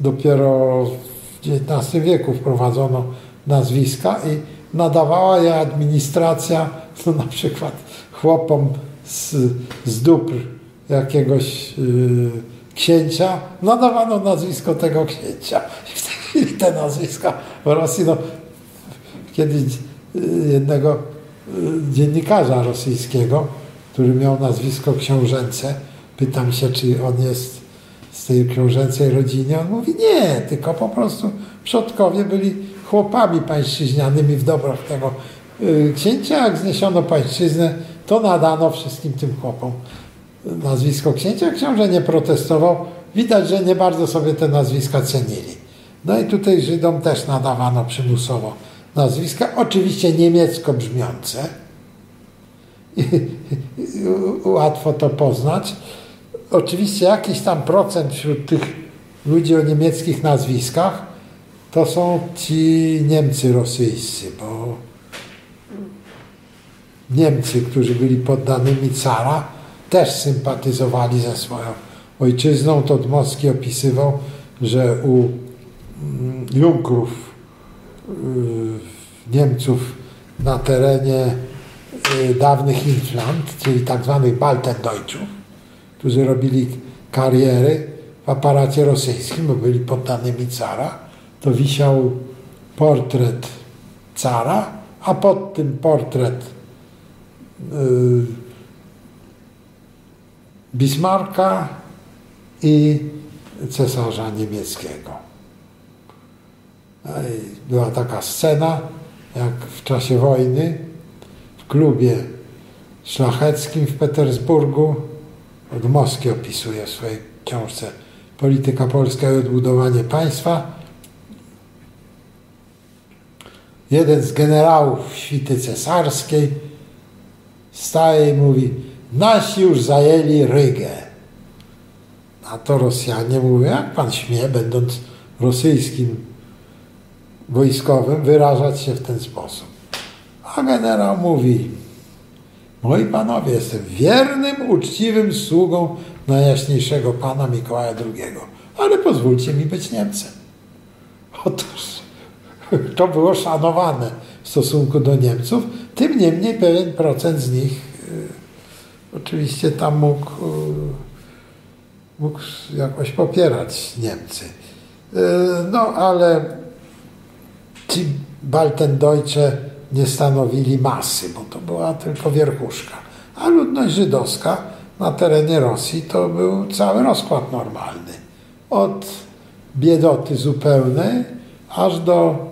Dopiero w XIX wieku wprowadzono nazwiska i nadawała je administracja, no na przykład chłopom z, z dóbr jakiegoś yy, księcia, nadawano nazwisko tego księcia. I te nazwiska w Rosji, no kiedyś jednego y, dziennikarza rosyjskiego, który miał nazwisko książęce, pytam się, czy on jest z tej książęcej rodziny. On mówi, nie, tylko po prostu przodkowie byli chłopami pańszczyźnianymi w dobrach tego y, księcia. Jak zniesiono pańszczyznę, to nadano wszystkim tym chłopom nazwisko księcia. Książę nie protestował. Widać, że nie bardzo sobie te nazwiska cenili. No i tutaj Żydom też nadawano przymusowo nazwiska, oczywiście niemiecko brzmiące. Łatwo to poznać. Oczywiście jakiś tam procent wśród tych ludzi o niemieckich nazwiskach to są ci Niemcy rosyjscy, bo Niemcy, którzy byli poddanymi cara, też sympatyzowali ze swoją ojczyzną. To Dmowski opisywał, że u mm, Junkrów, y, Niemców na terenie y, dawnych Inflant, czyli tak zwanych Baltendeutsów, którzy robili kariery w aparacie rosyjskim, bo byli poddanymi cara, to wisiał portret cara, a pod tym portret y, Bismarcka i cesarza niemieckiego. No Była taka scena, jak w czasie wojny w klubie szlacheckim w Petersburgu, Dmowski opisuje w swojej książce Polityka Polska i odbudowanie państwa. Jeden z generałów świty cesarskiej staje i mówi nasi już zajęli Rygę. A to Rosjanie mówią, jak pan śmie, będąc rosyjskim wojskowym, wyrażać się w ten sposób. A generał mówi, moi panowie, jestem wiernym, uczciwym sługą najjaśniejszego pana Mikołaja II, ale pozwólcie mi być Niemcem. Otóż to było szanowane w stosunku do Niemców, tym niemniej pewien procent z nich y, oczywiście tam mógł, y, mógł jakoś popierać Niemcy. Y, no ale ci Baltendeutsche nie stanowili masy, bo to była tylko wierchuszka. A ludność żydowska na terenie Rosji to był cały rozkład normalny. Od biedoty zupełnej aż do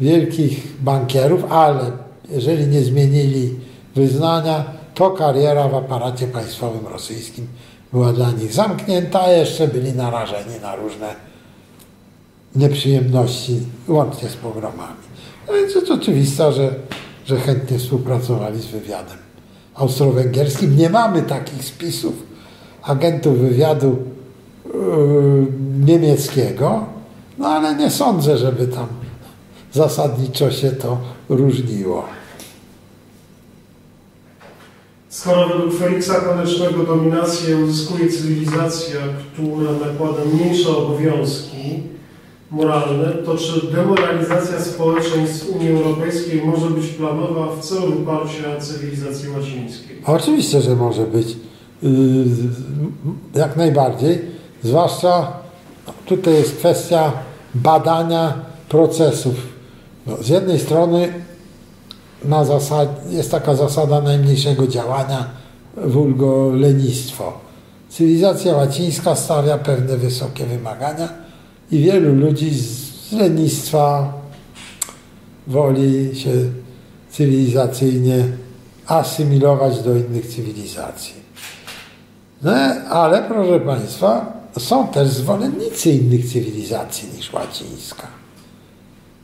wielkich bankierów, ale jeżeli nie zmienili wyznania, to kariera w aparacie państwowym rosyjskim była dla nich zamknięta, a jeszcze byli narażeni na różne nieprzyjemności, łącznie z pogromami. No więc jest oczywiste, że, że chętnie współpracowali z wywiadem austro-węgierskim. Nie mamy takich spisów agentów wywiadu yy, niemieckiego, no ale nie sądzę, żeby tam zasadniczo się to różniło. Skoro według Feliksa Konecznego dominację uzyskuje cywilizacja, która nakłada mniejsze obowiązki moralne, to czy demoralizacja społeczeństw Unii Europejskiej może być planowa w celu wyparcia cywilizacji łacińskiej? Oczywiście, że może być. Yy, Jak najbardziej. Zwłaszcza tutaj jest kwestia badania procesów. No, z jednej strony na zasad, jest taka zasada najmniejszego działania, wulgo lenistwo. Cywilizacja łacińska stawia pewne wysokie wymagania i wielu ludzi z lenistwa woli się cywilizacyjnie asymilować do innych cywilizacji. No, ale proszę Państwa, są też zwolennicy innych cywilizacji niż łacińska.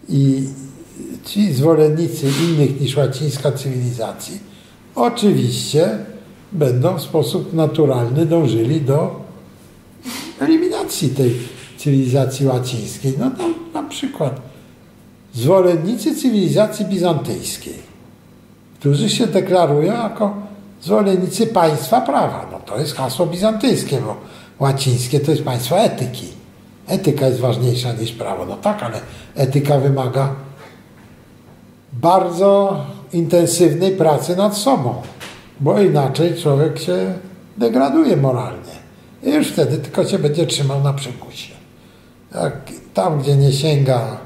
I ci zwolennicy innych niż łacińska cywilizacji oczywiście będą w sposób naturalny dążyli do eliminacji tej cywilizacji łacińskiej. No tam na przykład zwolennicy cywilizacji bizantyjskiej, którzy się deklarują jako zwolennicy państwa prawa. No to jest hasło bizantyjskie, bo łacińskie to jest państwo etyki. Etyka jest ważniejsza niż prawo. No tak, ale etyka wymaga bardzo intensywnej pracy nad sobą, bo inaczej człowiek się degraduje moralnie. I już wtedy tylko się będzie trzymał na przymusie. Jak tam, gdzie nie sięga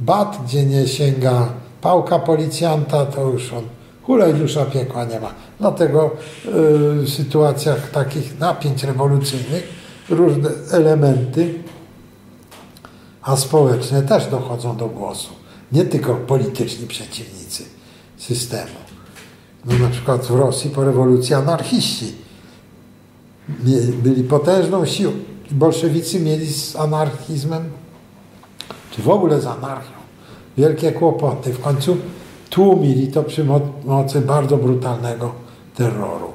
bat, gdzie nie sięga pałka policjanta, to już on hulaj dusza piekła nie ma. Dlatego y, w sytuacjach takich napięć rewolucyjnych różne elementy a społeczne też dochodzą do głosu. Nie tylko polityczni przeciwnicy systemu. No na przykład w Rosji po rewolucji anarchiści byli potężną siłą. Bolszewicy mieli z anarchizmem, czy w ogóle z anarchią, wielkie kłopoty. W końcu tłumili to przy mocy bardzo brutalnego terroru.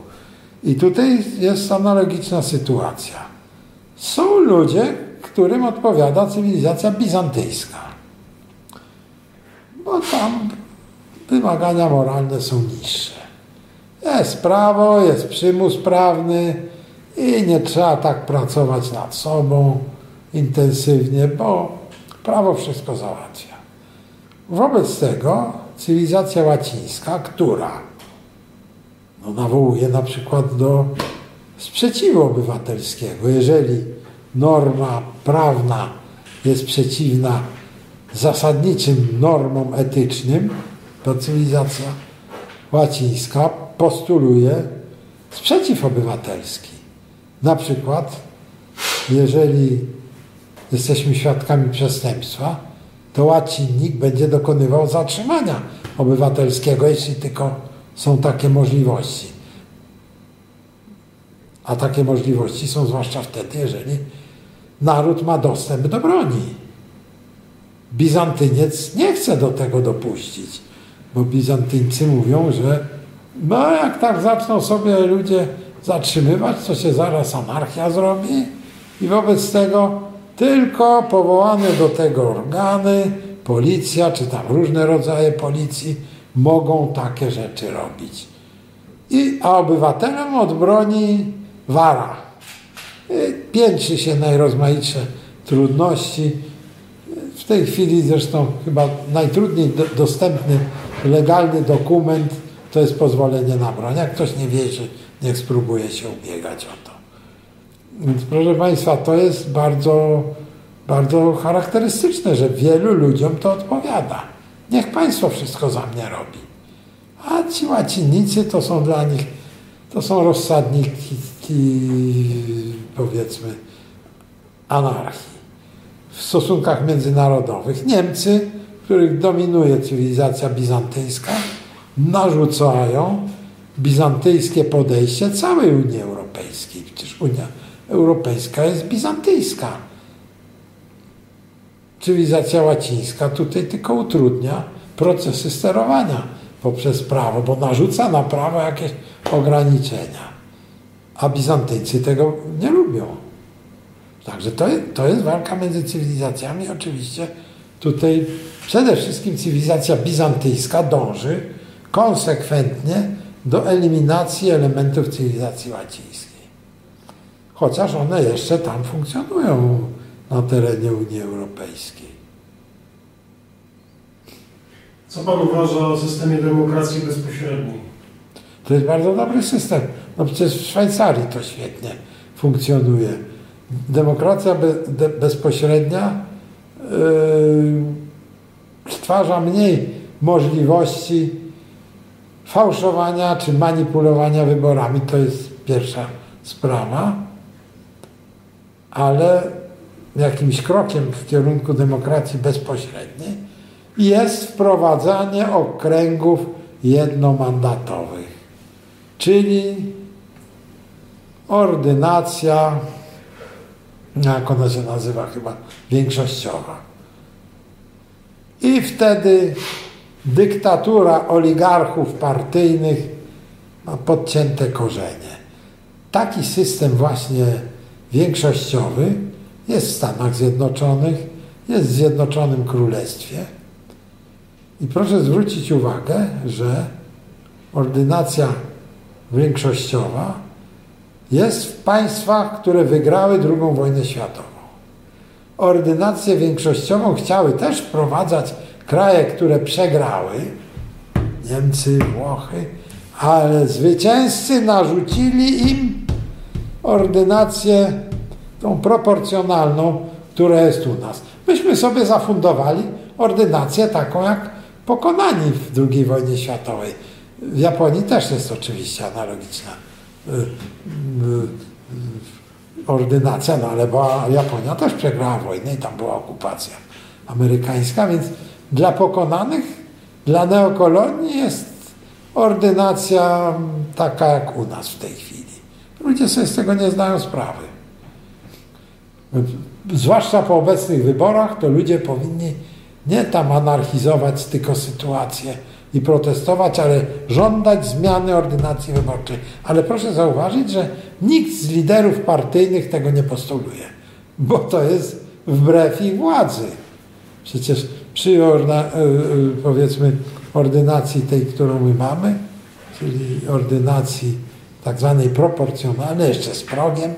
I tutaj jest analogiczna sytuacja. Są ludzie, którym odpowiada cywilizacja bizantyjska. Bo tam wymagania moralne są niższe. Jest prawo, jest przymus prawny i nie trzeba tak pracować nad sobą intensywnie, bo prawo wszystko załatwia. Wobec tego cywilizacja łacińska, która no, nawołuje na przykład do sprzeciwu obywatelskiego, jeżeli norma prawna jest przeciwna zasadniczym normom etycznym bo cywilizacja łacińska postuluje sprzeciw obywatelski. Na przykład, jeżeli jesteśmy świadkami przestępstwa, to łacinnik będzie dokonywał zatrzymania obywatelskiego, jeśli tylko są takie możliwości. A takie możliwości są zwłaszcza wtedy, jeżeli naród ma dostęp do broni. Bizantyniec nie chce do tego dopuścić, bo Bizantyńcy mówią, że no jak tak zaczną sobie ludzie zatrzymywać, to się zaraz anarchia zrobi i wobec tego tylko powołane do tego organy, policja czy tam różne rodzaje policji mogą takie rzeczy robić. I, a obywatelem od broni wara. Piętrzy się najrozmaitsze trudności. W tej chwili zresztą chyba najtrudniej do, dostępny legalny dokument to jest pozwolenie na broń. Jak ktoś nie wierzy, niech spróbuje się ubiegać o to. Więc proszę Państwa, to jest bardzo, bardzo charakterystyczne, że wielu ludziom to odpowiada. Niech Państwo wszystko za mnie robi. A ci łacinnicy to są dla nich, to są rozsadniki, powiedzmy, anarchii. W stosunkach międzynarodowych Niemcy, w których dominuje cywilizacja bizantyjska, narzucają bizantyjskie podejście całej Unii Europejskiej. Przecież Unia Europejska jest bizantyjska. Cywilizacja łacińska tutaj tylko utrudnia procesy sterowania poprzez prawo, bo narzuca na prawo jakieś ograniczenia. A Bizantyjcy tego nie lubią. Także to, to jest walka między cywilizacjami. Oczywiście tutaj przede wszystkim cywilizacja bizantyjska dąży konsekwentnie do eliminacji elementów cywilizacji łacińskiej. Chociaż one jeszcze tam funkcjonują na terenie Unii Europejskiej. Co Pan uważa o systemie demokracji bezpośredniej? To jest bardzo dobry system. No przecież w Szwajcarii to świetnie funkcjonuje. Demokracja be, de, bezpośrednia yy, stwarza mniej możliwości fałszowania czy manipulowania wyborami. To jest pierwsza sprawa. Ale jakimś krokiem w kierunku demokracji bezpośredniej jest wprowadzanie okręgów jednomandatowych, czyli ordynacja, jak ona się nazywa chyba, większościowa. I wtedy dyktatura oligarchów partyjnych ma podcięte korzenie. Taki system właśnie większościowy jest w Stanach Zjednoczonych, jest w Zjednoczonym Królestwie. I proszę zwrócić uwagę, że ordynacja większościowa jest w państwach, które wygrały II wojnę światową. Ordynację większościową chciały też wprowadzać kraje, które przegrały, Niemcy, Włochy, ale zwycięzcy narzucili im ordynację tą proporcjonalną, która jest u nas. Myśmy sobie zafundowali ordynację taką jak pokonani w II wojnie światowej. W Japonii też jest oczywiście analogiczna ordynacja, no ale była, Japonia też przegrała wojnę i tam była okupacja amerykańska, więc dla pokonanych, dla neokolonii jest ordynacja taka jak u nas w tej chwili. Ludzie sobie z tego nie zdają sprawy. Zwłaszcza po obecnych wyborach to ludzie powinni nie tam anarchizować tylko sytuację i protestować, ale żądać zmiany ordynacji wyborczej. Ale proszę zauważyć, że nikt z liderów partyjnych tego nie postuluje, bo to jest wbrew ich władzy. Przecież przy orna, e, e, powiedzmy ordynacji tej, którą my mamy, czyli ordynacji tak zwanej proporcjonalnej, jeszcze z progiem,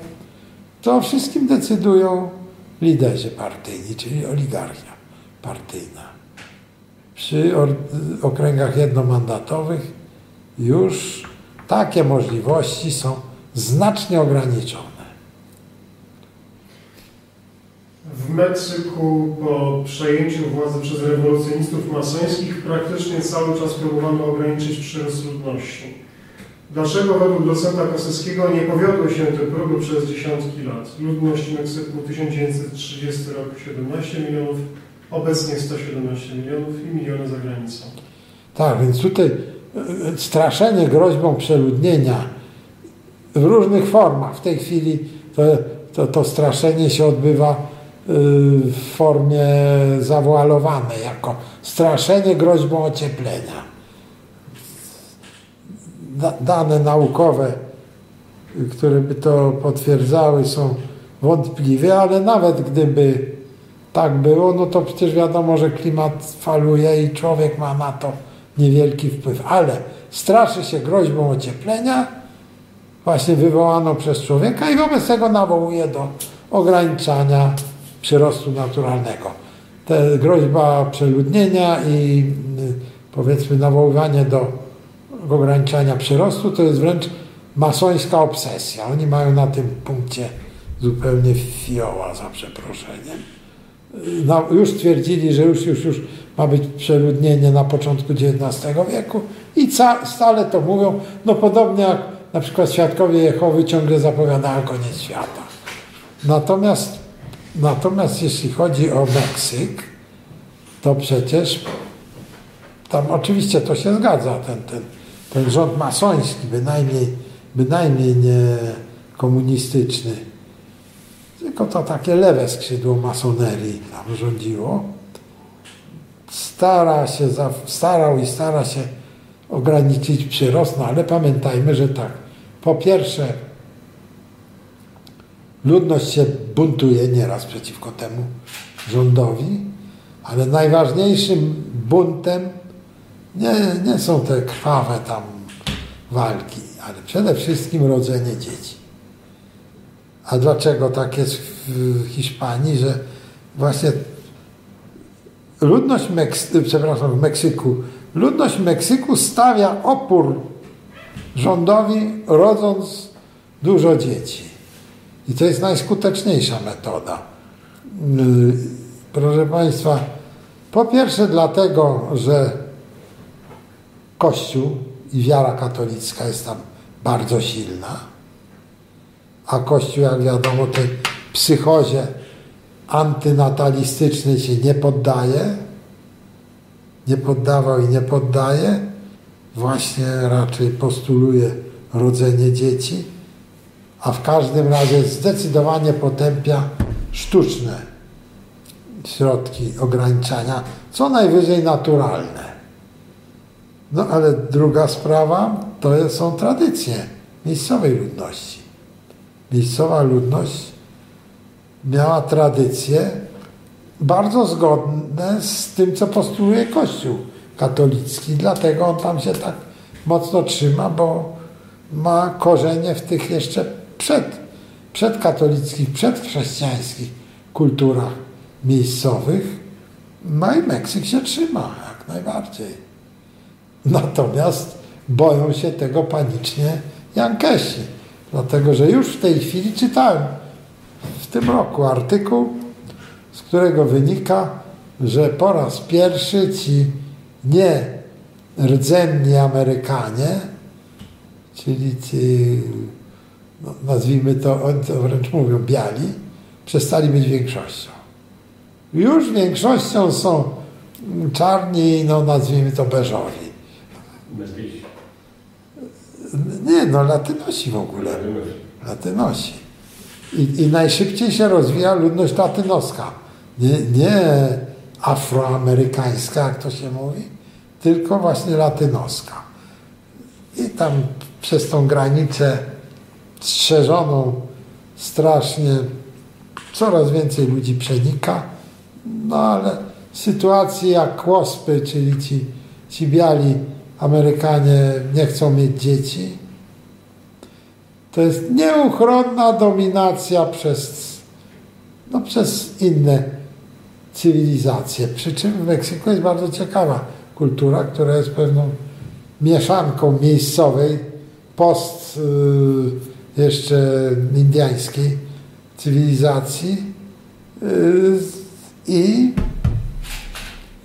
to wszystkim decydują liderzy partyjni, czyli oligarchia partyjna. Przy okręgach jednomandatowych już takie możliwości są znacznie ograniczone. W Meksyku po przejęciu władzy przez rewolucjonistów masońskich praktycznie cały czas próbowano ograniczyć przyrost ludności. Dlaczego według docenta Kosowskiego nie powiodły się te próby przez dziesiątki lat? Ludność Meksyku 1930 rok 17 milionów, obecnie 117 milionów i miliony za granicą. Tak, więc tutaj e, straszenie groźbą przeludnienia w różnych formach. W tej chwili to, to, to straszenie się odbywa y, w formie zawoalowanej, jako straszenie groźbą ocieplenia. Da, dane naukowe, które by to potwierdzały, są wątpliwe, ale nawet gdyby tak było, no to przecież wiadomo, że klimat faluje i człowiek ma na to niewielki wpływ. Ale straszy się groźbą ocieplenia, właśnie wywołaną przez człowieka i wobec tego nawołuje do ograniczania przyrostu naturalnego. Te groźba przeludnienia i y, powiedzmy nawoływanie do ograniczania przyrostu to jest wręcz masońska obsesja. Oni mają na tym punkcie zupełnie fioła, za przeproszeniem. No, już twierdzili, że już, już, już ma być przeludnienie na początku XIX wieku i ca, stale to mówią, no podobnie jak na przykład Świadkowie Jehowy ciągle zapowiadają koniec świata. Natomiast, natomiast jeśli chodzi o Meksyk, to przecież tam oczywiście to się zgadza, ten, ten, ten rząd masoński, bynajmniej, bynajmniej nie komunistyczny, tylko to takie lewe skrzydło masonerii tam rządziło, stara się, starał i stara się ograniczyć przyrost, no ale pamiętajmy, że tak, po pierwsze ludność się buntuje nieraz przeciwko temu rządowi, ale najważniejszym buntem nie, nie są te krwawe tam walki, ale przede wszystkim rodzenie dzieci. A dlaczego tak jest w Hiszpanii, że właśnie ludność przepraszam, w Meksyku, ludność Meksyku stawia opór rządowi, rodząc dużo dzieci. I to jest najskuteczniejsza metoda. Proszę Państwa, po pierwsze dlatego, że Kościół i wiara katolicka jest tam bardzo silna, a Kościół, jak wiadomo, tej psychozie antynatalistycznej się nie poddaje, nie poddawał i nie poddaje, właśnie raczej postuluje rodzenie dzieci, a w każdym razie zdecydowanie potępia sztuczne środki ograniczania, co najwyżej naturalne. No ale druga sprawa to są tradycje miejscowej ludności. Miejscowa ludność miała tradycje bardzo zgodne z tym, co postuluje Kościół katolicki. Dlatego on tam się tak mocno trzyma, bo ma korzenie w tych jeszcze przed, przedkatolickich, przedchrześcijańskich kulturach miejscowych. No i Meksyk się trzyma jak najbardziej. Natomiast boją się tego panicznie Jankesi. Dlatego, że już w tej chwili czytałem w tym roku artykuł, z którego wynika, że po raz pierwszy ci nie rdzenni Amerykanie, czyli ci, no, nazwijmy to, oni to wręcz mówią biali, przestali być większością. Już większością są czarni, no nazwijmy to beżowi. Nie, no latynosi w ogóle. Latynosi. I, I najszybciej się rozwija ludność latynoska. Nie, nie afroamerykańska, jak to się mówi, tylko właśnie latynoska. I tam przez tą granicę strzeżoną strasznie coraz więcej ludzi przenika, no ale sytuacje jak kłospy, czyli ci, ci biali Amerykanie nie chcą mieć dzieci, to jest nieuchronna dominacja przez, no, przez inne cywilizacje. Przy czym w Meksyku jest bardzo ciekawa kultura, która jest pewną mieszanką miejscowej, post y, jeszcze indyjskiej cywilizacji y, i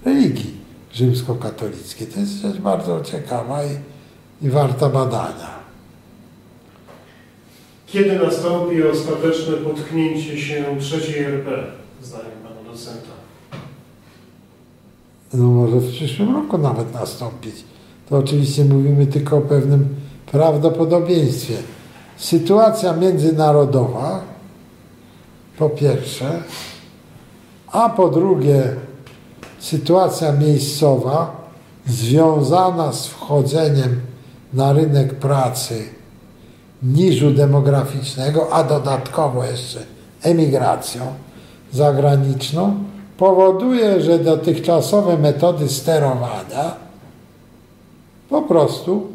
religii rzymskokatolickiej. To jest rzecz bardzo ciekawa i, i warta badania. Kiedy nastąpi ostateczne potknięcie się trzeciej RP, zdaniem pana docenta? No może w przyszłym roku nawet nastąpić. To oczywiście mówimy tylko o pewnym prawdopodobieństwie. Sytuacja międzynarodowa, po pierwsze, a po drugie sytuacja miejscowa związana z wchodzeniem na rynek pracy niżu demograficznego, a dodatkowo jeszcze emigracją zagraniczną, powoduje, że dotychczasowe metody sterowania po prostu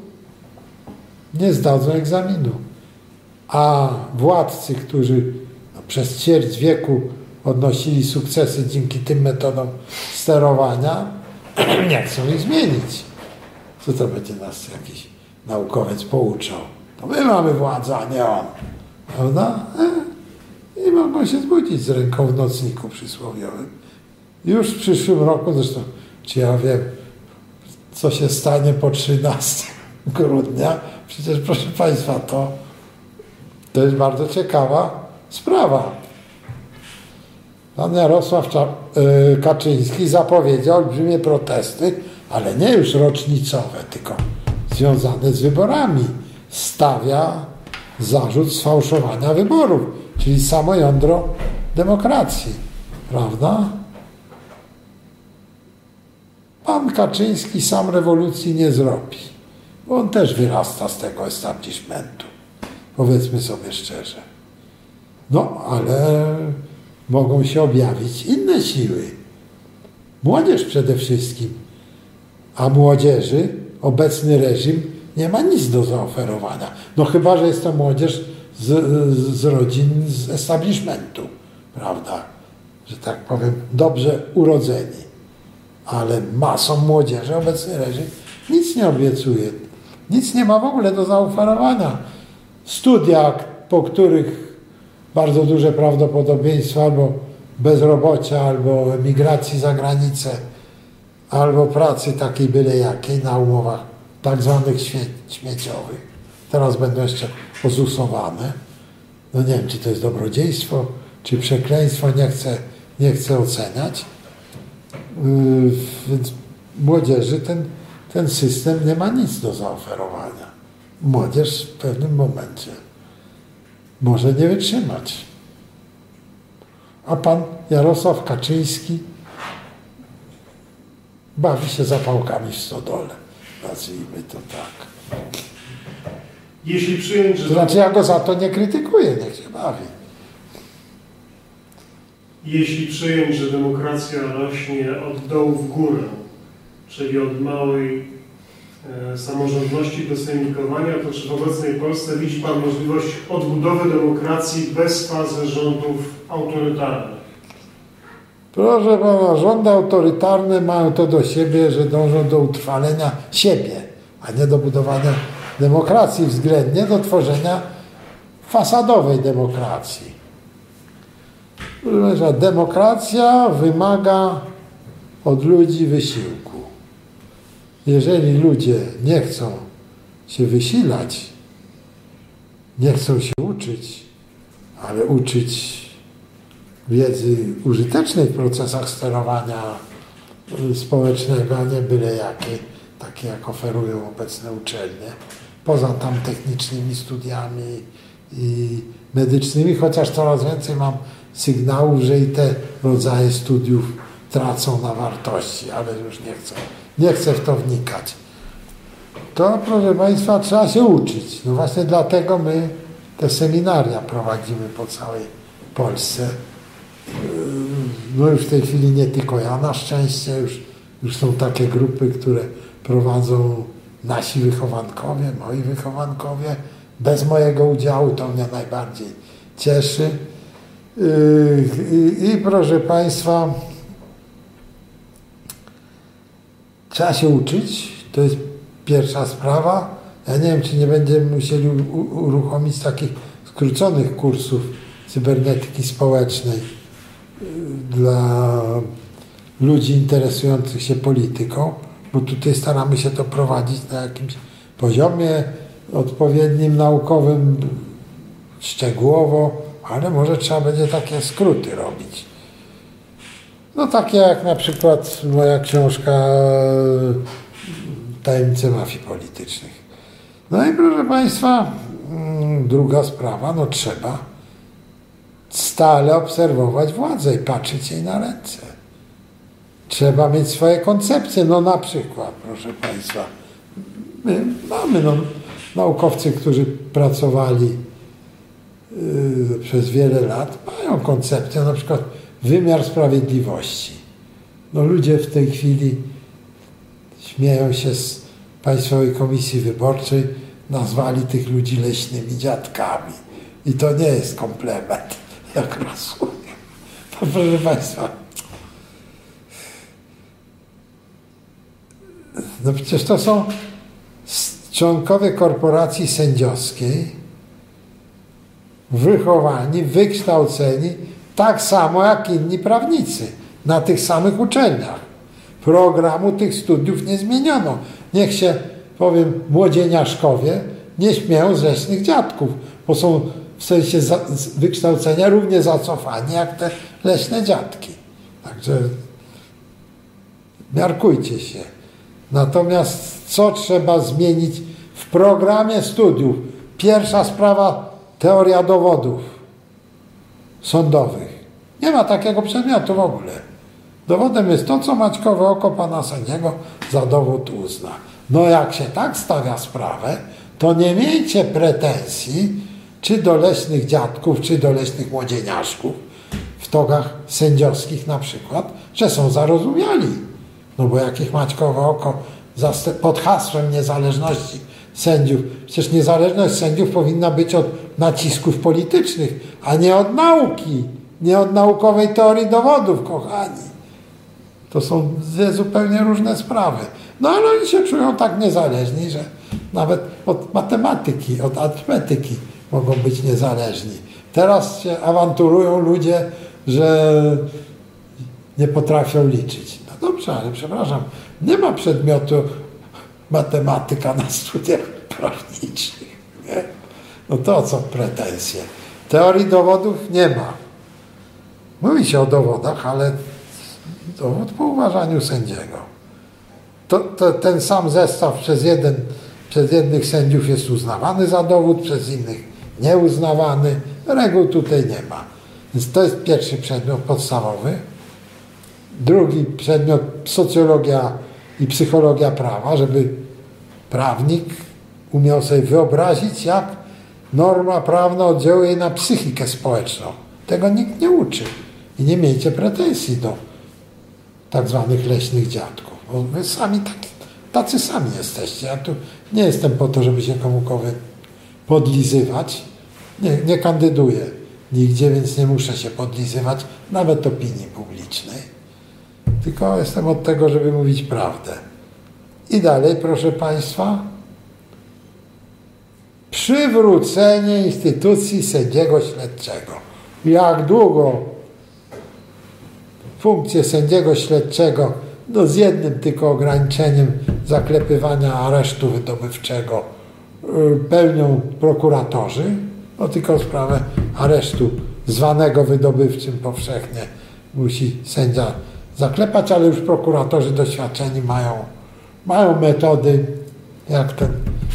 nie zdadzą egzaminu. A władcy, którzy no, przez ćwierć wieku odnosili sukcesy dzięki tym metodom sterowania, nie chcą ich zmienić. Co to będzie nas jakiś naukowiec pouczał? To my mamy władzę, a nie on. Prawda? E? I mogą się zbudzić z ręką w nocniku przysłowiowym. Już w przyszłym roku, zresztą, czy ja wiem, co się stanie po 13 grudnia, przecież proszę Państwa, to, to jest bardzo ciekawa sprawa. Pan Jarosław y, Kaczyński zapowiedział olbrzymie protesty, ale nie już rocznicowe, tylko związane z wyborami. Stawia zarzut sfałszowania wyborów, czyli samo jądro demokracji. Prawda? Pan Kaczyński sam rewolucji nie zrobi, bo on też wyrasta z tego establishmentu. Powiedzmy sobie szczerze. No, ale mogą się objawić inne siły. Młodzież przede wszystkim. A młodzieży obecny reżim nie ma nic do zaoferowania. No chyba, że jest to młodzież z, z rodzin, z establishmentu, prawda? Że tak powiem, dobrze urodzeni. Ale masą młodzieży obecny reżim nic nie obiecuje. Nic nie ma w ogóle do zaoferowania. Studia, po których bardzo duże prawdopodobieństwo albo bezrobocia, albo emigracji za granicę, albo pracy takiej byle jakiej na umowach tak zwanych śmie śmieciowych. Teraz będą jeszcze pozusowane. No nie wiem, czy to jest dobrodziejstwo, czy przekleństwo, nie chcę, nie chcę oceniać. Yy, więc młodzieży ten, ten system nie ma nic do zaoferowania. Młodzież w pewnym momencie może nie wytrzymać. A pan Jarosław Kaczyński bawi się zapałkami w stodole. Nazwijmy to tak. Jeśli przyjąć, że... To znaczy ja go za to nie krytykuję, niech się bawi. Jeśli przyjąć, że demokracja rośnie od dołu w górę, czyli od małej samorządności do sejmikowania, to czy w obecnej Polsce widzi Pan możliwość odbudowy demokracji bez fazy rządów autorytarnych? Proszę pana, rządy autorytarne mają to do siebie, że dążą do utrwalenia siebie, a nie do budowania demokracji, względnie do tworzenia fasadowej demokracji. Proszę demokracja wymaga od ludzi wysiłku. Jeżeli ludzie nie chcą się wysilać, nie chcą się uczyć, ale uczyć wiedzy użytecznej w procesach sterowania społecznego, a nie byle jakie, takie jak oferują obecne uczelnie, poza tam technicznymi studiami i medycznymi, chociaż coraz więcej mam sygnałów, że i te rodzaje studiów tracą na wartości, ale już nie chcę, nie chcę w to wnikać. To, proszę Państwa, trzeba się uczyć. No właśnie dlatego my te seminaria prowadzimy po całej Polsce. No już w tej chwili nie tylko ja, na szczęście już, już są takie grupy, które prowadzą nasi wychowankowie, moi wychowankowie. Bez mojego udziału to mnie najbardziej cieszy. Yy, I, i proszę Państwa, trzeba się uczyć, to jest pierwsza sprawa. Ja nie wiem, czy nie będziemy musieli uruchomić takich skróconych kursów cybernetyki społecznej dla ludzi interesujących się polityką, bo tutaj staramy się to prowadzić na jakimś poziomie odpowiednim, naukowym, szczegółowo, ale może trzeba będzie takie skróty robić. No takie jak na przykład moja książka Tajemnice mafii politycznych. No i proszę Państwa, mm, druga sprawa, no trzeba stale obserwować władzę i patrzeć jej na ręce. Trzeba mieć swoje koncepcje, no na przykład, proszę Państwa, my mamy no, naukowcy, którzy pracowali yy, przez wiele lat, mają koncepcję, na przykład wymiar sprawiedliwości. No ludzie w tej chwili śmieją się z Państwowej Komisji Wyborczej, nazwali tych ludzi leśnymi dziadkami. I to nie jest komplement, jak rozumiem. To proszę Państwa, no przecież to są członkowie korporacji sędziowskiej, wychowani, wykształceni, tak samo jak inni prawnicy, na tych samych uczelniach. Programu tych studiów nie zmieniono. Niech się, powiem, młodzieniaszkowie nie śmieją z leśnych dziadków, bo są w sensie za, wykształcenia równie zacofani jak te leśne dziadki. Także miarkujcie się. Natomiast co trzeba zmienić w programie studiów? Pierwsza sprawa teoria dowodów sądowych. Nie ma takiego przedmiotu w ogóle. Dowodem jest to, co Maćkowe oko pana sędziego za dowód uzna. No jak się tak stawia sprawę, to nie miejcie pretensji czy do leśnych dziadków, czy do leśnych młodzieniaszków w togach sędziowskich na przykład, że są zarozumiali. No bo jakich Maćkowe oko pod hasłem niezależności sędziów. Przecież niezależność sędziów powinna być od nacisków politycznych, a nie od nauki, nie od naukowej teorii dowodów, kochani. To są dwie zupełnie różne sprawy. No ale oni się czują tak niezależni, że nawet od matematyki, od arytmetyki mogą być niezależni. Teraz się awanturują ludzie, że nie potrafią liczyć. No dobrze, ale przepraszam, nie ma przedmiotu matematyka na studiach prawniczych. Nie? No to o co pretensje? Teorii dowodów nie ma. Mówi się o dowodach, ale dowód po uważaniu sędziego. To, to, ten sam zestaw przez, jeden, przez jednych sędziów jest uznawany za dowód, przez innych nieuznawany. Reguł tutaj nie ma. Więc to jest pierwszy przedmiot podstawowy. Drugi przedmiot socjologia i psychologia prawa, żeby prawnik umiał sobie wyobrazić, jak norma prawna oddziałuje na psychikę społeczną. Tego nikt nie uczy. I nie miejcie pretensji do tak zwanych leśnych dziadków. Bo wy sami tak, tacy sami jesteście. Ja tu nie jestem po to, żeby się komukolwiek podlizywać. Nie, nie kandyduję nigdzie, więc nie muszę się podlizywać, nawet opinii publicznej. Tylko jestem od tego, żeby mówić prawdę. I dalej, proszę Państwa, przywrócenie instytucji sędziego śledczego. Jak długo funkcję sędziego śledczego, no z jednym tylko ograniczeniem zaklepywania aresztu wydobywczego y, pełnią prokuratorzy, no tylko sprawę aresztu zwanego wydobywczym powszechnie musi sędzia zaklepać, ale już prokuratorzy doświadczeni mają, mają metody, jak to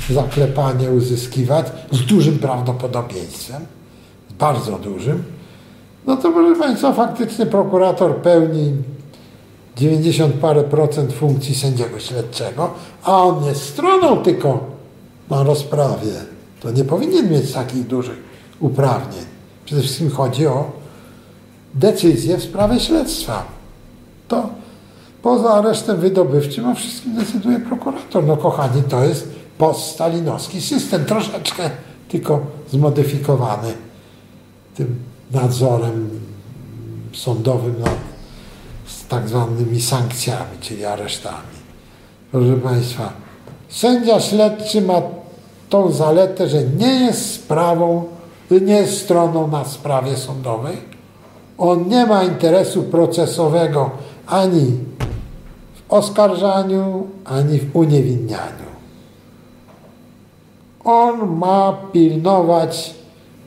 zaklepanie uzyskiwać z dużym prawdopodobieństwem, bardzo dużym. No to proszę Państwa, faktycznie prokurator pełni 90 parę procent funkcji sędziego śledczego, a on jest stroną tylko na rozprawie. To nie powinien mieć takich dużych uprawnień. Przede wszystkim chodzi o decyzję w sprawie śledztwa. To poza aresztem wydobywczym o wszystkim decyduje prokurator. No kochani, to jest poststalinowski system, troszeczkę tylko zmodyfikowany tym nadzorem sądowym nad tak zwanymi sankcjami, czyli aresztami. Proszę Państwa, sędzia śledczy ma tą zaletę, że nie jest sprawą, nie jest stroną na sprawie sądowej, On nie ma interesu procesowego ani w oskarżaniu, ani w uniewinnianiu. On ma pilnować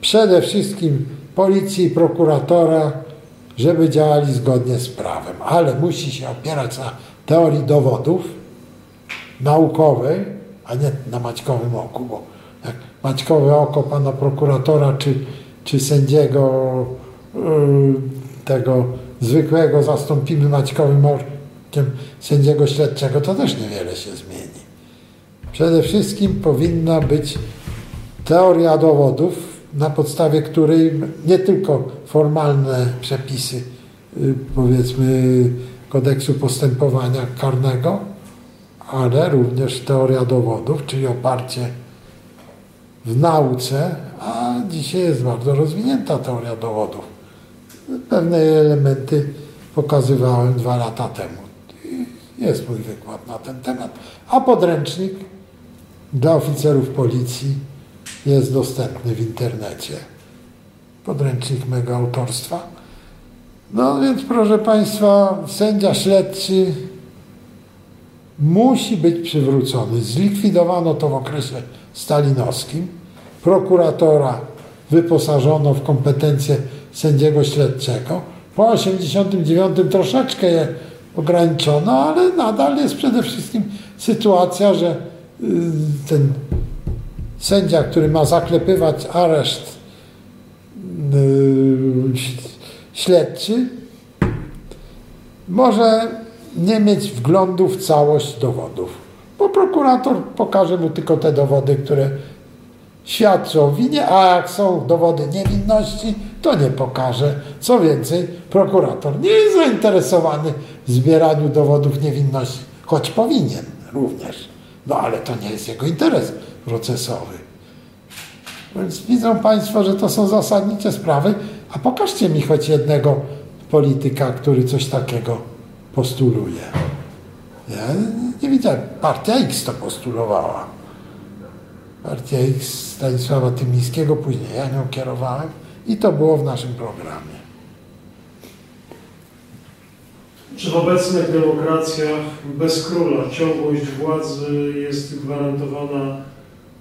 przede wszystkim policji i prokuratora, żeby działali zgodnie z prawem, ale musi się opierać na teorii dowodów naukowej, a nie na maćkowym oku, bo jak maćkowe oko pana prokuratora czy, czy sędziego yy, tego zwykłego zastąpimy maćkowym okiem sędziego śledczego, to też niewiele się zmieni. Przede wszystkim powinna być teoria dowodów, na podstawie której nie tylko formalne przepisy, y, powiedzmy, kodeksu postępowania karnego, ale również teoria dowodów, czyli oparcie w nauce, a dzisiaj jest bardzo rozwinięta teoria dowodów. Pewne elementy pokazywałem dwa lata temu. Jest mój wykład na ten temat. A podręcznik dla oficerów policji jest dostępny w internecie. Podręcznik mego autorstwa. No więc proszę Państwa, sędzia śledczy musi być przywrócony. Zlikwidowano to w okresie stalinowskim. Prokuratora wyposażono w kompetencje sędziego śledczego. Po 1989 troszeczkę je ograniczono, ale nadal jest przede wszystkim sytuacja, że y, ten sędzia, który ma zaklepywać areszt yy, śledczy, może nie mieć wglądu w całość dowodów, bo prokurator pokaże mu tylko te dowody, które świadczą o winie, a jak są dowody niewinności, to nie pokaże. Co więcej, prokurator nie jest zainteresowany w zbieraniu dowodów niewinności, choć powinien również. No ale to nie jest jego interes procesowy. Więc widzą Państwo, że to są zasadnicze sprawy, a pokażcie mi choć jednego polityka, który coś takiego postuluje. Ja nie widziałem. Partia X to postulowała. Partia X Stanisława Tymińskiego, później ja nią kierowałem i to było w naszym programie. Czy w obecnych demokracjach bez króla ciągłość władzy jest gwarantowana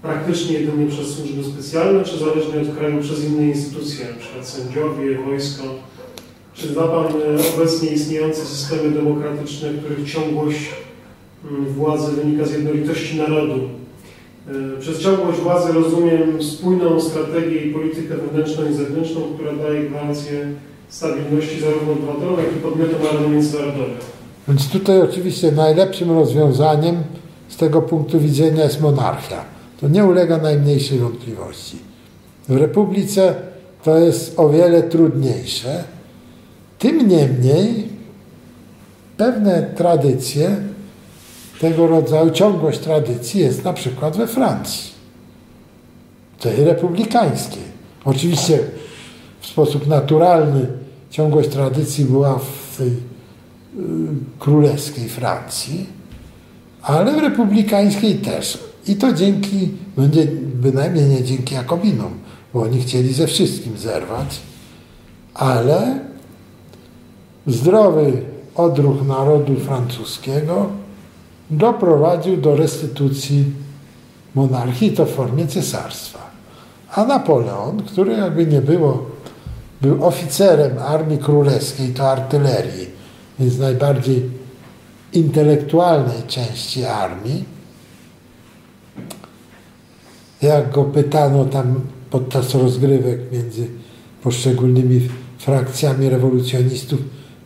praktycznie jedynie przez służby specjalne, czy zależnie od kraju przez inne instytucje, np. sędziowie, wojsko? Czy zna Pan obecnie istniejące systemy demokratyczne, których ciągłość mm, władzy wynika z jednolitości narodu? E, przez ciągłość władzy rozumiem spójną strategię i politykę wewnętrzną i zewnętrzną, która daje gwarancję stabilności zarówno obywatelom, jak i podmiotom armii międzynarodowej. Więc tutaj oczywiście najlepszym rozwiązaniem z tego punktu widzenia jest monarchia. To nie ulega najmniejszej wątpliwości. W republice to jest o wiele trudniejsze. Tym niemniej pewne tradycje tego rodzaju, ciągłość tradycji jest na przykład we Francji, tej republikańskiej. Oczywiście w sposób naturalny ciągłość tradycji była w tej y, królewskiej Francji, ale w republikańskiej też. I to dzięki, bynajmniej nie dzięki Jakobinom, bo oni chcieli ze wszystkim zerwać, ale zdrowy odruch narodu francuskiego doprowadził do restytucji monarchii, to w formie cesarstwa. A Napoleon, który jakby nie było, był oficerem armii królewskiej, to artylerii, więc najbardziej intelektualnej części armii, jak go pytano tam podczas rozgrywek między poszczególnymi frakcjami rewolucjonistów,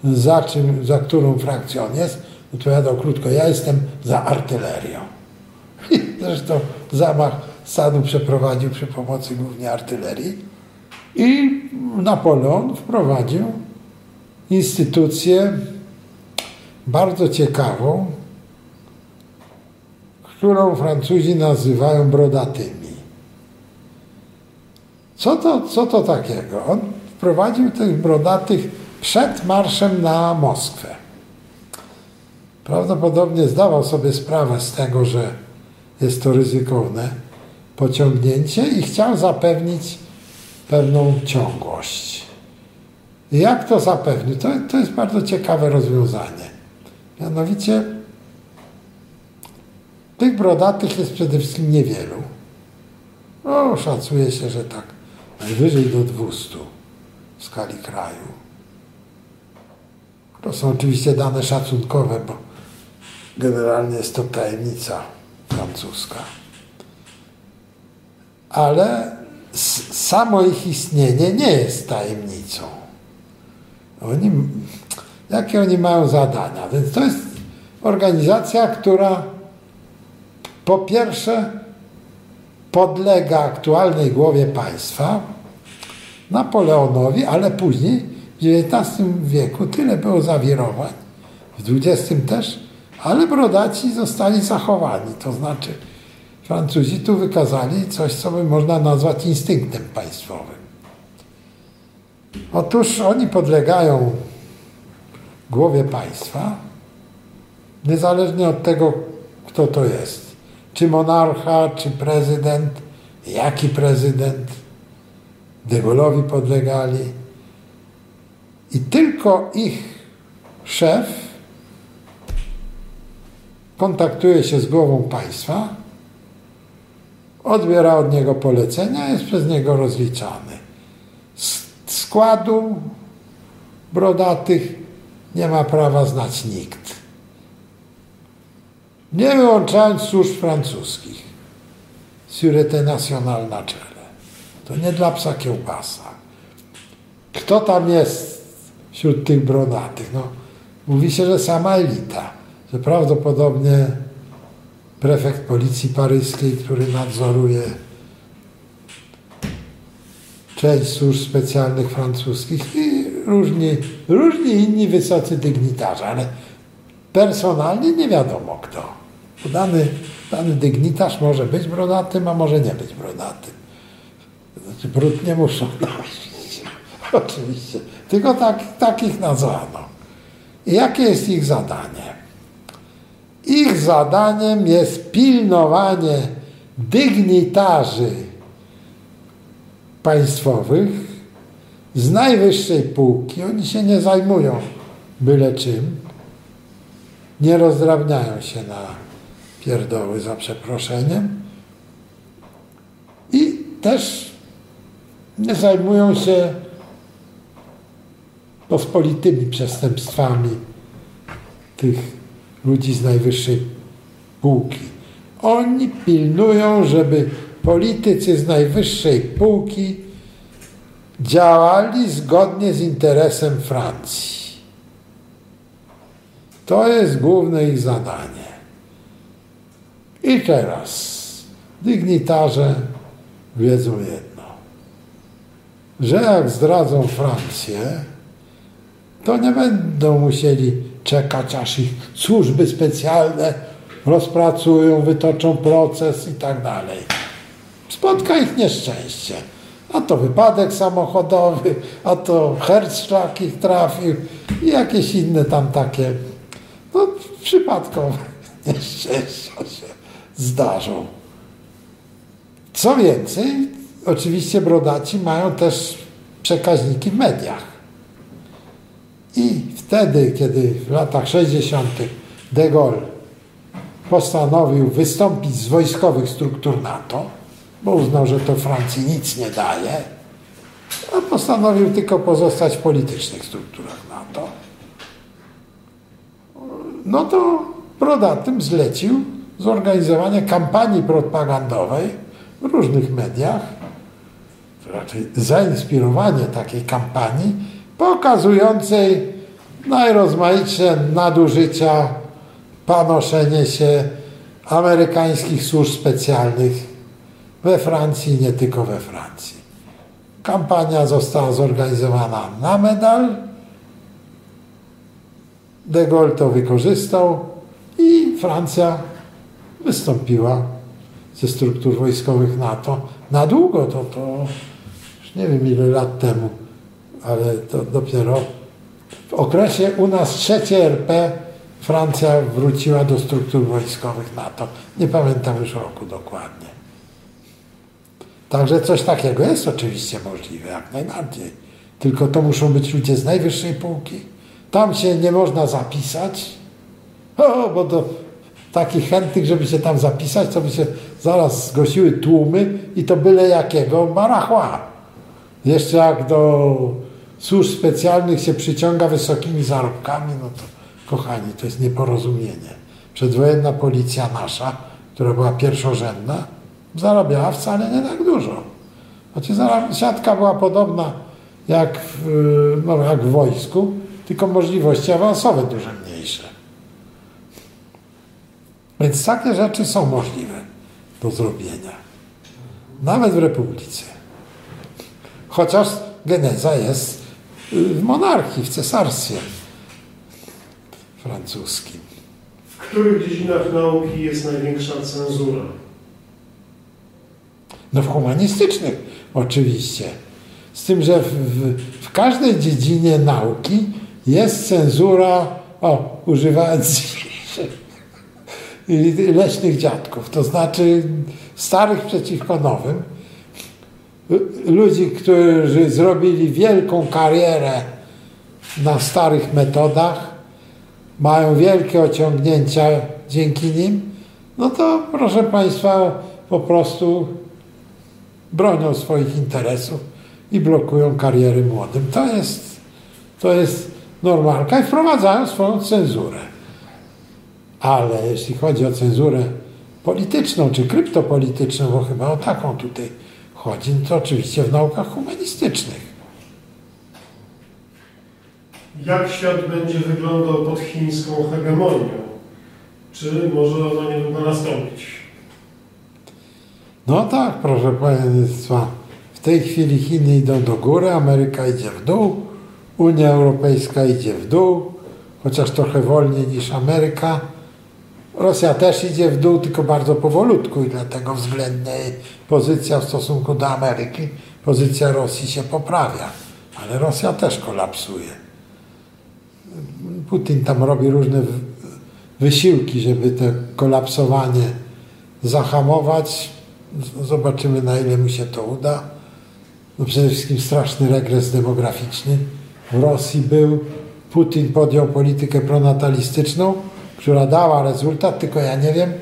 za, czym, za którą frakcją on jest, odpowiadał krótko, ja jestem za artylerią. I zresztą zamach stanu przeprowadził przy pomocy głównie artylerii i Napoleon wprowadził instytucję bardzo ciekawą, którą Francuzi nazywają brodatymi. Co to, co to takiego? On wprowadził tych brodatych przed marszem na Moskwę. Prawdopodobnie zdawał sobie sprawę z tego, że jest to ryzykowne pociągnięcie i chciał zapewnić pewną ciągłość. I jak to zapewnił? To, to jest bardzo ciekawe rozwiązanie. Mianowicie tych brodatych jest przede wszystkim niewielu. No, szacuje się, że tak najwyżej do 200 w skali kraju. To są oczywiście dane szacunkowe, bo generalnie jest to tajemnica francuska. Ale samo ich istnienie nie jest tajemnicą. Oni, jakie oni mają zadania? Więc to jest organizacja, która po pierwsze podlega aktualnej głowie państwa, Napoleonowi, ale później w XIX wieku tyle było zawirowań, w XX też, ale brodaci zostali zachowani. To znaczy Francuzi tu wykazali coś, co by można nazwać instynktem państwowym. Otóż oni podlegają głowie państwa, niezależnie od tego, kto to jest. Czy monarcha, czy prezydent, jaki prezydent. De Gaulle'owi podlegali. I tylko ich szef kontaktuje się z głową państwa, odbiera od niego polecenia, jest przez niego rozliczany. Składu brodatych nie ma prawa znać nikt. Nie wyłączając służb francuskich. Sûreté Nationale na czele. To nie dla psa kiełbasa. Kto tam jest wśród tych brodatych? No, mówi się, że sama elita. Że prawdopodobnie prefekt policji paryskiej, który nadzoruje część służb specjalnych francuskich i różni, różni inni wysocy dygnitarze, ale personalnie nie wiadomo kto. Dany, dany dygnitarz może być brodatym, a może nie być brodatym. Znaczy brud nie muszą nosić. Oczywiście. Tylko tak, takich nazwano. I jakie jest ich zadanie? Ich zadaniem jest pilnowanie dygnitarzy państwowych z najwyższej półki. Oni się nie zajmują byle czym. Nie rozdrabniają się na pierdoły za przeproszeniem. I też nie zajmują się pospolitymi przestępstwami tych ludzi z najwyższej półki. Oni pilnują, żeby politycy z najwyższej półki działali zgodnie z interesem Francji. To jest główne ich zadanie. I teraz dygnitarze wiedzą jedno, że jak zdradzą Francję, to nie będą musieli czekać, aż ich służby specjalne rozpracują, wytoczą proces i tak dalej. Spotka ich nieszczęście. A to wypadek samochodowy, a to herszlak ich trafił i jakieś inne tam takie no, przypadkowe nieszczęścia się zdarzą. Co więcej, oczywiście brodaci mają też przekaźniki w mediach. I wtedy, kiedy w latach 60. de Gaulle postanowił wystąpić z wojskowych struktur NATO, bo uznał, że to Francji nic nie daje, a postanowił tylko pozostać w politycznych strukturach NATO, no to Brodatym zlecił zorganizowanie kampanii propagandowej w różnych mediach, raczej zainspirowanie takiej kampanii pokazującej najrozmaitsze nadużycia, panoszenie się amerykańskich służb specjalnych we Francji, nie tylko we Francji. Kampania została zorganizowana na medal. De Gaulle to wykorzystał i Francja wystąpiła ze struktur wojskowych NATO na długo, to, to nie wiem ile lat temu ale to dopiero w okresie u nas trzeciej RP Francja wróciła do struktur wojskowych NATO. Nie pamiętam już roku dokładnie. Także coś takiego jest oczywiście możliwe, jak najbardziej. tylko to muszą być ludzie z najwyższej półki. Tam się nie można zapisać, o, bo do takich chętnych, żeby się tam zapisać, to by się zaraz zgłosiły tłumy i to byle jakiego barachła. Jeszcze jak do służb specjalnych się przyciąga wysokimi zarobkami, no to kochani, to jest nieporozumienie. Przedwojenna policja nasza, która była pierwszorzędna, zarabiała wcale nie tak dużo. Znaczy siatka była podobna jak w, no, jak w wojsku, tylko możliwości awansowe dużo mniejsze. Więc takie rzeczy są możliwe do zrobienia. Nawet w Republice. Chociaż geneza jest w monarchii, w cesarstwie francuskim. W których dziedzinach nauki jest największa cenzura? No w humanistycznych oczywiście. Z tym, że w, w, w każdej dziedzinie nauki jest cenzura, o, używając leśnych dziadków, to znaczy starych przeciwko nowym, ludzi, którzy zrobili wielką karierę na starych metodach, mają wielkie osiągnięcia dzięki nim, no to proszę Państwa, po prostu bronią swoich interesów i blokują kariery młodym. To jest, to jest normalka i wprowadzają swoją cenzurę. Ale jeśli chodzi o cenzurę polityczną czy kryptopolityczną, bo chyba o taką tutaj chodzi, no to oczywiście w naukach humanistycznych. Jak świat będzie wyglądał pod chińską hegemonią? Czy może ona niedługo nastąpić? No tak, proszę Państwa. W tej chwili Chiny idą do góry, Ameryka idzie w dół, Unia Europejska idzie w dół, chociaż trochę wolniej niż Ameryka. Rosja też idzie w dół, tylko bardzo powolutku i dlatego względnie pozycja w stosunku do Ameryki, pozycja Rosji się poprawia, ale Rosja też kolapsuje. Putin tam robi różne wysiłki, żeby to kolapsowanie zahamować. Zobaczymy, na ile mu się to uda. No przede wszystkim straszny regres demograficzny w Rosji był. Putin podjął politykę pronatalistyczną, która dała rezultat, tylko ja nie wiem,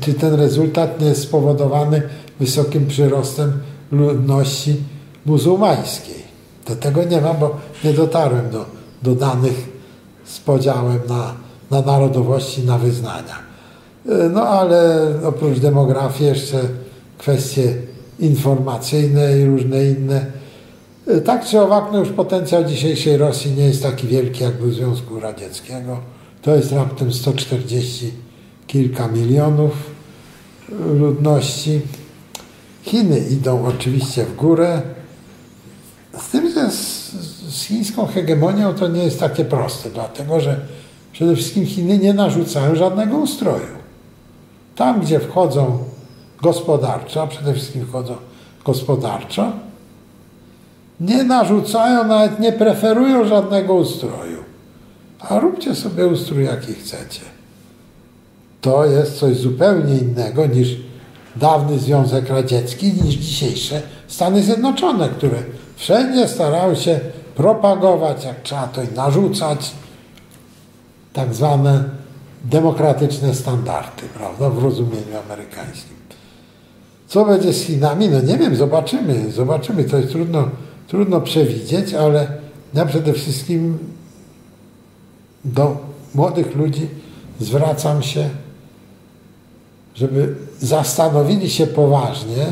czy ten rezultat nie jest spowodowany wysokim przyrostem ludności muzułmańskiej. Do tego nie mam, bo nie dotarłem do, do danych z podziałem na, na narodowości, na wyznania. No ale oprócz demografii jeszcze kwestie informacyjne i różne inne. Tak czy owak, no już potencjał dzisiejszej Rosji nie jest taki wielki jak był Związku Radzieckiego. To jest raptem 140 kilka milionów ludności. Chiny idą oczywiście w górę. Z tym, że z, z chińską hegemonią to nie jest takie proste, dlatego że przede wszystkim Chiny nie narzucają żadnego ustroju. Tam, gdzie wchodzą gospodarczo, a przede wszystkim wchodzą gospodarczo, nie narzucają, nawet nie preferują żadnego ustroju. A róbcie sobie ustrój, jaki chcecie. To jest coś zupełnie innego niż dawny Związek Radziecki, niż dzisiejsze Stany Zjednoczone, które wszędzie starały się propagować, jak trzeba to i narzucać, tak zwane demokratyczne standardy, prawda, w rozumieniu amerykańskim. Co będzie z Chinami? No nie wiem, zobaczymy, zobaczymy. To jest trudno, trudno przewidzieć, ale ja przede wszystkim do młodych ludzi zwracam się, żeby zastanowili się poważnie,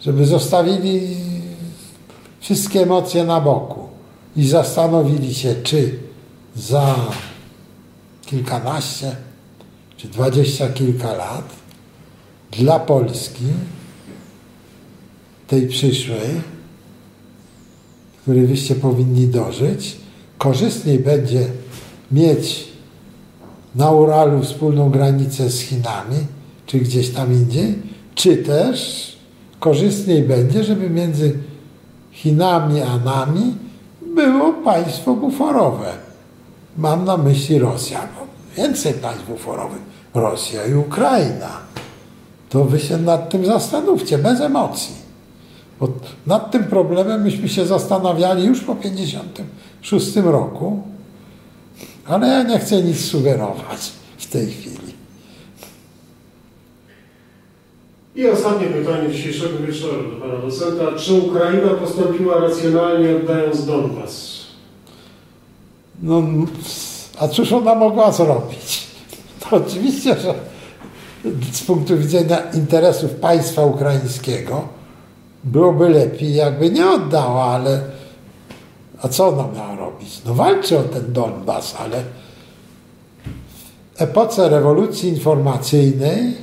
żeby zostawili wszystkie emocje na boku i zastanowili się, czy za kilkanaście czy dwadzieścia kilka lat dla Polski, tej przyszłej, której wyście powinni dożyć, korzystniej będzie mieć na Uralu wspólną granicę z Chinami, czy gdzieś tam indziej, czy też korzystniej będzie, żeby między Chinami a nami było państwo buforowe. Mam na myśli Rosja. No, więcej państw buforowych. Rosja i Ukraina. To wy się nad tym zastanówcie, bez emocji. Bo nad tym problemem myśmy się zastanawiali już po 56 roku, ale ja nie chcę nic sugerować w tej chwili. I ostatnie pytanie dzisiejszego wieczoru do pana docenta. Czy Ukraina postąpiła racjonalnie oddając Donbas? No, a cóż ona mogła zrobić? To oczywiście, że z punktu widzenia interesów państwa ukraińskiego byłoby lepiej, jakby nie oddała, ale a co ona miała robić? No walczy o ten Donbas, ale w epoce rewolucji informacyjnej,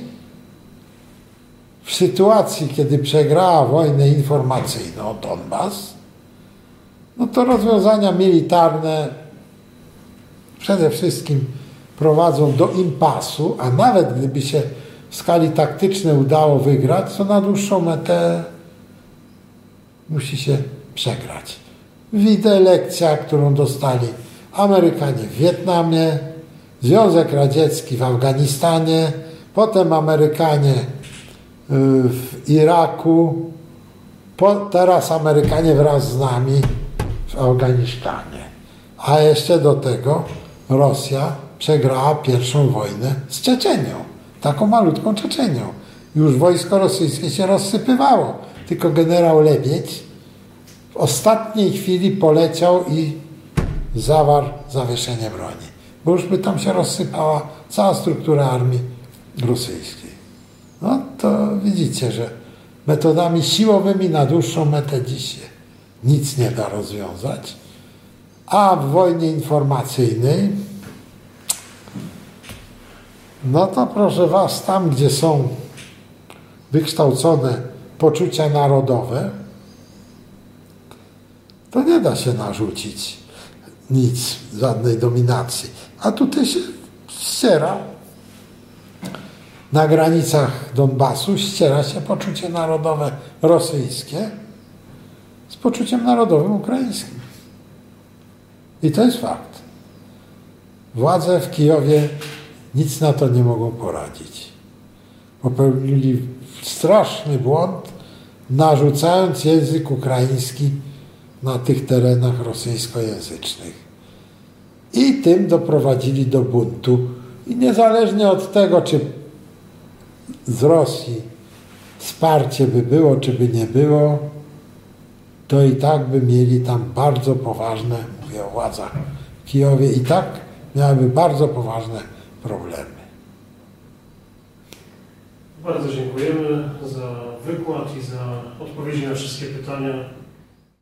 w sytuacji, kiedy przegrała wojnę informacyjną Donbas, no to rozwiązania militarne przede wszystkim prowadzą do impasu, a nawet gdyby się w skali taktycznej udało wygrać, to na dłuższą metę musi się przegrać. Widzę lekcja, którą dostali Amerykanie w Wietnamie, Związek Radziecki w Afganistanie, potem Amerykanie y, w Iraku, teraz Amerykanie wraz z nami w Afganistanie. A jeszcze do tego Rosja przegrała pierwszą wojnę z Czeczenią, taką malutką Czeczenią. Już wojsko rosyjskie się rozsypywało, tylko generał Lebiedź ostatniej chwili poleciał i zawarł zawieszenie broni, bo już by tam się rozsypała cała struktura armii rosyjskiej. No to widzicie, że metodami siłowymi na dłuższą metę dzisiaj nic nie da rozwiązać, a w wojnie informacyjnej no to proszę Was, tam gdzie są wykształcone poczucia narodowe, to nie da się narzucić nic, żadnej dominacji. A tutaj się ściera na granicach Donbasu ściera się poczucie narodowe rosyjskie z poczuciem narodowym ukraińskim. I to jest fakt. Władze w Kijowie nic na to nie mogą poradzić. Popełnili straszny błąd, narzucając język ukraiński na tych terenach rosyjskojęzycznych. I tym doprowadzili do buntu. I niezależnie od tego, czy z Rosji wsparcie by było, czy by nie było, to i tak by mieli tam bardzo poważne, mówię o władzach w Kijowie, i tak miałyby bardzo poważne problemy. Bardzo dziękujemy za wykład i za odpowiedzi na wszystkie pytania.